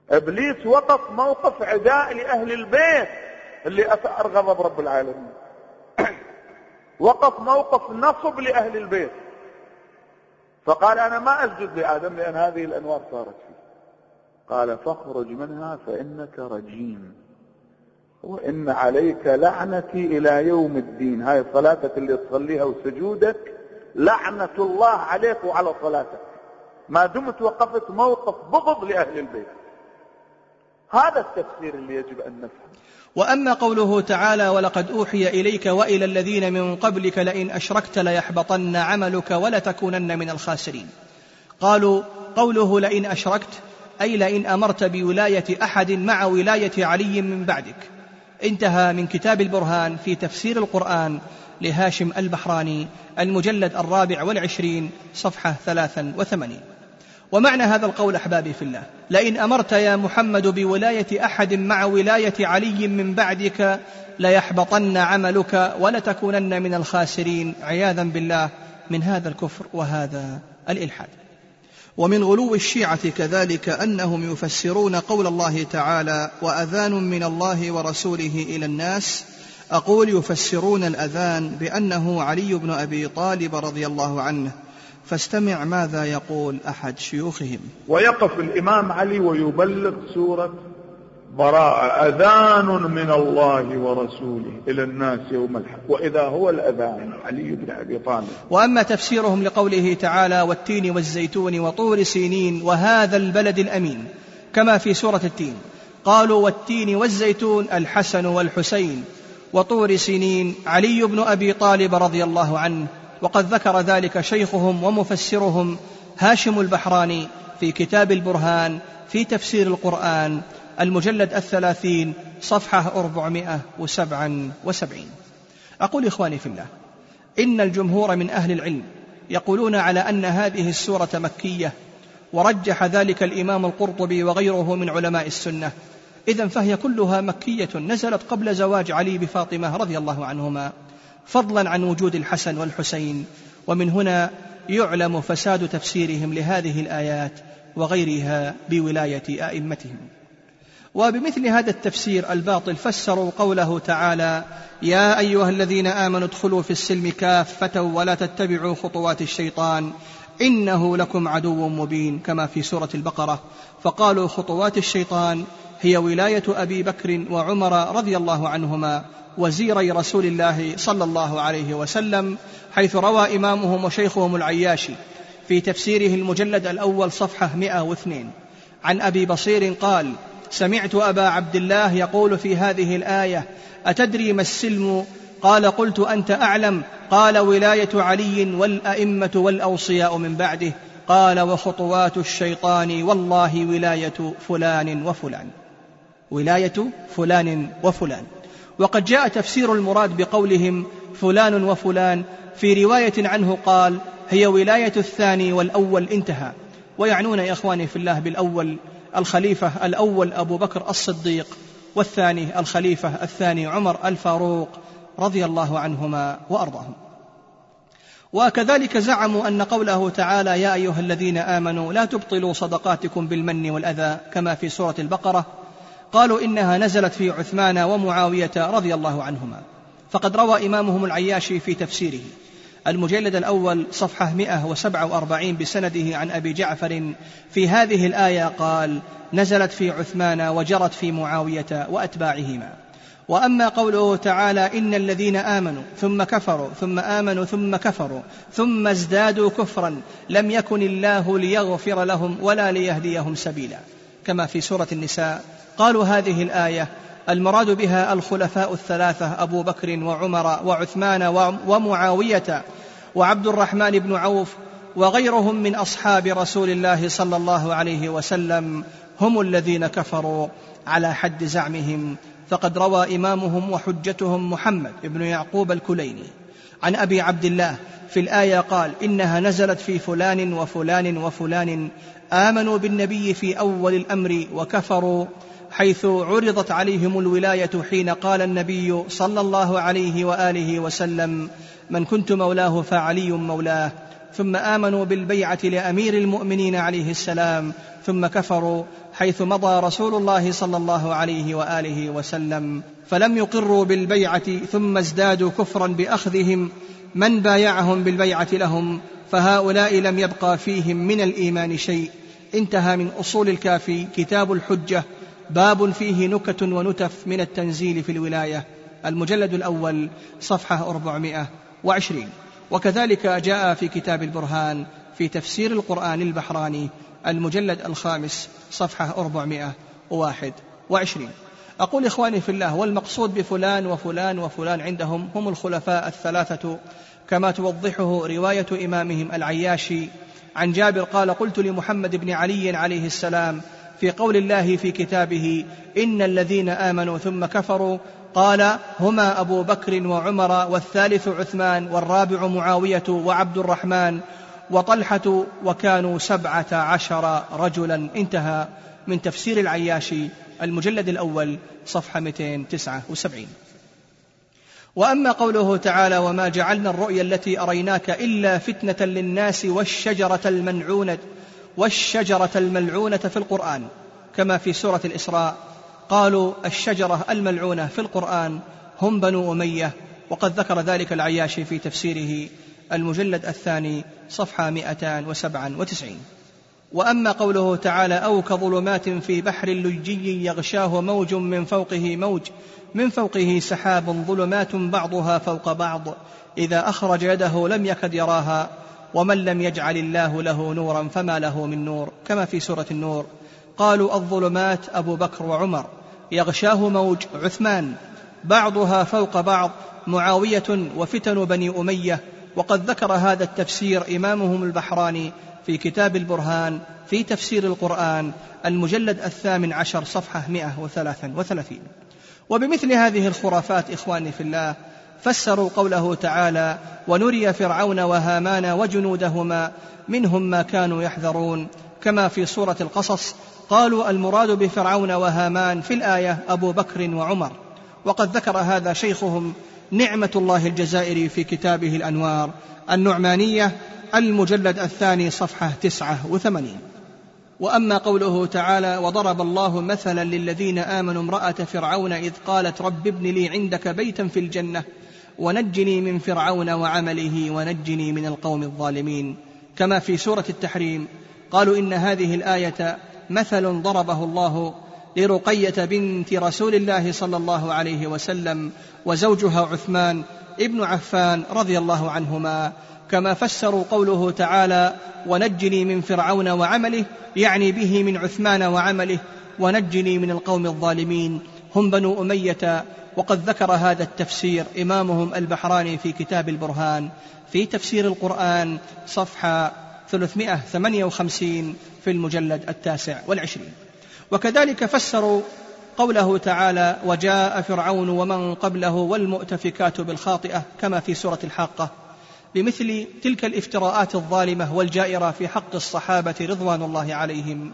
إبليس وقف موقف عداء لأهل البيت اللي أثار غضب رب العالمين. وقف موقف نصب لأهل البيت. فقال أنا ما أسجد لآدم لأن هذه الأنوار صارت. قال فاخرج منها فإنك رجيم. وإن عليك لعنتي إلى يوم الدين. هاي صلاتك اللي تصليها وسجودك لعنة الله عليك وعلى صلاتك. ما دمت وقفت موقف بغض لأهل البيت. هذا التفسير اللي يجب أن نفهم. وأما قوله تعالى ولقد أوحي إليك وإلى الذين من قبلك لئن أشركت ليحبطن عملك ولتكونن من الخاسرين. قالوا قوله لئن أشركت أي لئن أمرت بولاية أحد مع ولاية علي من بعدك. انتهى من كتاب البرهان في تفسير القرآن لهاشم البحراني المجلد الرابع والعشرين صفحة ثلاثا وثمانين. ومعنى هذا القول أحبابي في الله لئن أمرت يا محمد بولاية أحد مع ولاية علي من بعدك ليحبطن عملك ولتكونن من الخاسرين. عياذا بالله من هذا الكفر وهذا الإلحاد. ومن غلو الشيعة كذلك أنهم يفسرون قول الله تعالى وأذان من الله ورسوله إلى الناس. أقول يفسرون الأذان بأنه علي بن أبي طالب رضي الله عنه. فاستمع ماذا يقول أحد شيوخهم. ويقف الإمام علي ويبلغ سورة براءة أذان من الله ورسوله إلى الناس يوم الحق. وإذا هو الأذان علي بن أبي طالب. وأما تفسيرهم لقوله تعالى والتين والزيتون وطور سينين وهذا البلد الأمين كما في سورة التين. قالوا والتين والزيتون الحسن والحسين وطور سينين. علي بن أبي طالب رضي الله عنه وقد ذكر ذلك شيخهم ومفسرهم هاشم البحراني في كتاب البرهان في تفسير القرآن المجلد الثلاثين صفحة أربعمائة وسبعا وسبعين. أقول إخواني في الله إن الجمهور من أهل العلم يقولون على أن هذه السورة مكية ورجح ذلك الإمام القرطبي وغيره من علماء السنة. إذا فهي كلها مكية نزلت قبل زواج علي بفاطمة رضي الله عنهما فضلا عن وجود الحسن والحسين. ومن هنا يعلم فساد تفسيرهم لهذه الآيات وغيرها بولاية أئمتهم. وبمثل هذا التفسير الباطل فسروا قوله تعالى يا أيها الذين آمنوا ادخلوا في السلم كافة ولا تتبعوا خطوات الشيطان إنه لكم عدو مبين كما في سورة البقرة. فقالوا خطوات الشيطان هي ولاية أبي بكر وعمر رضي الله عنهما وزيري رسول الله صلى الله عليه وسلم حيث روى إمامهم وشيخهم العياشي في تفسيره المجلد الأول صفحة 102 عن أبي بصير قال سمعت أبا عبد الله يقول في هذه الآية أتدري ما السلم؟ قال قلت أنت أعلم. قال ولاية علي والأئمة والأوصياء من بعده. قال وخطوات الشيطان والله ولاية فلان وفلان. ولاية فلان وفلان. وقد جاء تفسير المراد بقولهم فلان وفلان. في رواية عنه قال هي ولاية الثاني والأول انتهى. ويعنون يا إخواني في الله بالأول الخليفة الأول أبو بكر الصديق والثاني الخليفة الثاني عمر الفاروق رضي الله عنهما وأرضاهم. وكذلك زعموا أن قوله تعالى يا أيها الذين آمنوا لا تبطلوا صدقاتكم بالمن والأذى كما في سورة البقرة قالوا إنها نزلت في عثمان ومعاوية رضي الله عنهما. فقد روى إمامهم العياشي في تفسيره. المجلد الأول صفحة 147 بسنده عن أبي جعفر. في هذه الآية قال نزلت في عثمان وجرت في معاوية وأتباعهما. وأما قوله تعالى إن الذين آمنوا ثم كفروا ثم آمنوا ثم كفروا ثم ازدادوا كفرا لم يكن الله ليغفر لهم ولا ليهديهم سبيلا. كما في سورة النساء. قالوا هذه الآية المراد بها الخلفاء الثلاثة أبو بكر وعمر وعثمان ومعاوية وعبد الرحمن بن عوف وغيرهم من أصحاب رسول الله صلى الله عليه وسلم هم الذين كفروا على حد زعمهم. فقد روى إمامهم وحجتهم محمد بن يعقوب الكليني. عن أبي عبد الله في الآية قال إنها نزلت في فلان وفلان وفلان آمنوا بالنبي في أول الأمر وكفروا حيث عرضت عليهم الولاية حين قال النبي صلى الله عليه وآله وسلم من كنت مولاه فعلي مولاه. ثم آمنوا بالبيعة لأمير المؤمنين عليه السلام ثم كفروا حيث مضى رسول الله صلى الله عليه وآله وسلم. فلم يقروا بالبيعة ثم ازدادوا كفرا بأخذهم. من بايعهم بالبيعة لهم؟ فهؤلاء لم يبقى فيهم من الإيمان شيء. انتهى من أصول الكافي كتاب الحجة. باب فيه نكت ونتف من التنزيل في الولاية المجلد الأول صفحة 420 وكذلك جاء في كتاب البرهان في تفسير القرآن البحراني المجلد الخامس صفحة 421 أقول إخواني في الله والمقصود بفلان وفلان وفلان عندهم هم الخلفاء الثلاثة كما توضحه رواية إمامهم العياشي. عن جابر قال قلت لمحمد بن علي عليه السلام في قول الله في كتابه إن الذين آمنوا ثم كفروا قال هما أبو بكر وعمر والثالث عثمان والرابع معاوية وعبد الرحمن وطلحة وكانوا سبعة عشر رجلا انتهى من تفسير العياشي المجلد الأول صفحة 279 وأما قوله تعالى وما جعلنا الرؤيا التي أريناك إلا فتنة للناس والشجرة الملعونة والشجرة الملعونة في القرآن كما في سورة الإسراء قالوا الشجرة الملعونة في القرآن هم بنو أمية وقد ذكر ذلك العياشي في تفسيره المجلد الثاني صفحة 297 وأما قوله تعالى أو كظلمات في بحر لجي يغشاه موج من فوقه موج من فوقه سحاب ظلمات بعضها فوق بعض إذا أخرج يده لم يكد يراها ومن لم يجعل الله له نورا فما له من نور كما في سورة النور. قالوا الظلمات أبو بكر وعمر يغشاه موج عثمان بعضها فوق بعض معاوية وفتن بني أمية. وقد ذكر هذا التفسير إمامهم البحراني في كتاب البرهان في تفسير القرآن المجلد الثامن عشر صفحة 133 وبمثل هذه الخرافات إخواني في الله فسروا قوله تعالى ونري فرعون وهامان وجنودهما منهم ما كانوا يحذرون. كما في سورة القصص قالوا المراد بفرعون وهامان في الآية أبو بكر وعمر. وقد ذكر هذا شيخهم نعمة الله الجزائري في كتابه الأنوار النعمانية المجلد الثاني صفحة تسعة وثمانين. وأما قوله تعالى وضرب الله مثلا للذين آمنوا امرأة فرعون إذ قالت رب ابن لي عندك بيتا في الجنة. ونجني من فرعون وعمله ونجني من القوم الظالمين. كما في سورة التحريم قالوا إن هذه الآية مثل ضربه الله لرقية بنت رسول الله صلى الله عليه وسلم وزوجها عثمان ابن عفان رضي الله عنهما. كما فسروا قوله تعالى ونجني من فرعون وعمله يعني به من عثمان وعمله ونجني من القوم الظالمين. هم بنو أمية وقد ذكر هذا التفسير إمامهم البحراني في كتاب البرهان في تفسير القرآن صفحة 358 في المجلد التاسع والعشرين. وكذلك فسروا قوله تعالى وجاء فرعون ومن قبله والمؤتفكات بالخاطئة كما في سورة الحاقة. بمثل تلك الافتراءات الظالمة والجائرة في حق الصحابة رضوان الله عليهم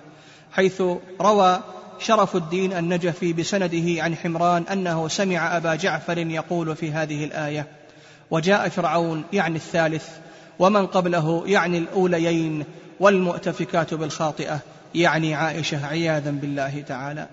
حيث روى شرف الدين النجفي بسنده عن حمران أنه سمع أبا جعفر يقول في هذه الآية وجاء فرعون يعني الثالث ومن قبله يعني الأوليين والمؤتفكات بالخاطئة يعني عائشة عياذا بالله تعالى.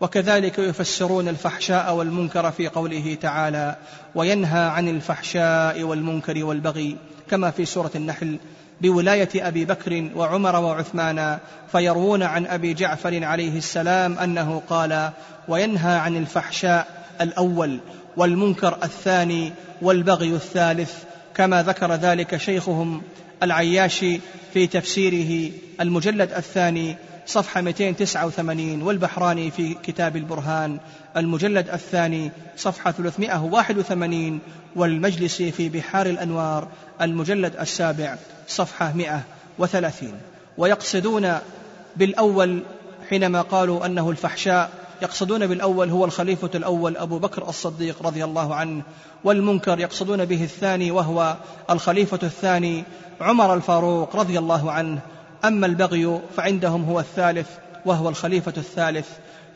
وكذلك يفسرون الفحشاء والمنكر في قوله تعالى وينهى عن الفحشاء والمنكر والبغي كما في سورة النحل بولاية أبي بكر وعمر وعثمان فيروون عن أبي جعفر عليه السلام أنه قال وينهى عن الفحشاء الأول والمنكر الثاني والبغي الثالث كما ذكر ذلك شيخهم العياشي في تفسيره المجلد الثاني صفحة 289 والبحراني في كتاب البرهان المجلد الثاني صفحة 381 والمجلسي في بحار الأنوار المجلد السابع صفحة 130 ويقصدون بالأول حينما قالوا أنه الفحشاء يقصدون بالأول هو الخليفة الأول أبو بكر الصديق رضي الله عنه والمنكر يقصدون به الثاني وهو الخليفة الثاني عمر الفاروق رضي الله عنه أما البغي فعندهم هو الثالث وهو الخليفة الثالث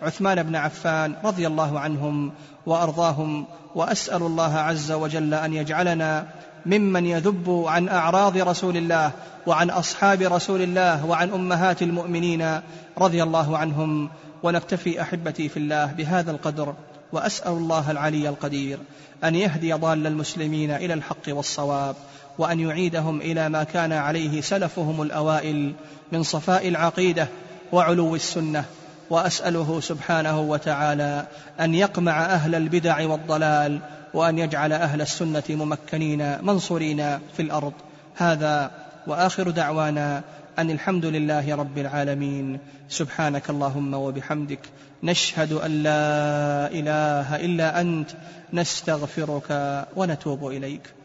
عثمان بن عفان رضي الله عنهم وأرضاهم وأسأل الله عز وجل أن يجعلنا ممن يذب عن أعراض رسول الله وعن أصحاب رسول الله وعن أمهات المؤمنين رضي الله عنهم. ونكتفي أحبتي في الله بهذا القدر وأسأل الله العلي القدير أن يهدي ضال المسلمين إلى الحق والصواب. وأن يعيدهم إلى ما كان عليه سلفهم الأوائل من صفاء العقيدة وعلو السنة. وأسأله سبحانه وتعالى أن يقمع أهل البدع والضلال وأن يجعل أهل السنة ممكنين منصورين في الأرض. هذا وآخر دعوانا أن الحمد لله رب العالمين. سبحانك اللهم وبحمدك. نشهد أن لا إله إلا أنت. نستغفرك ونتوب إليك.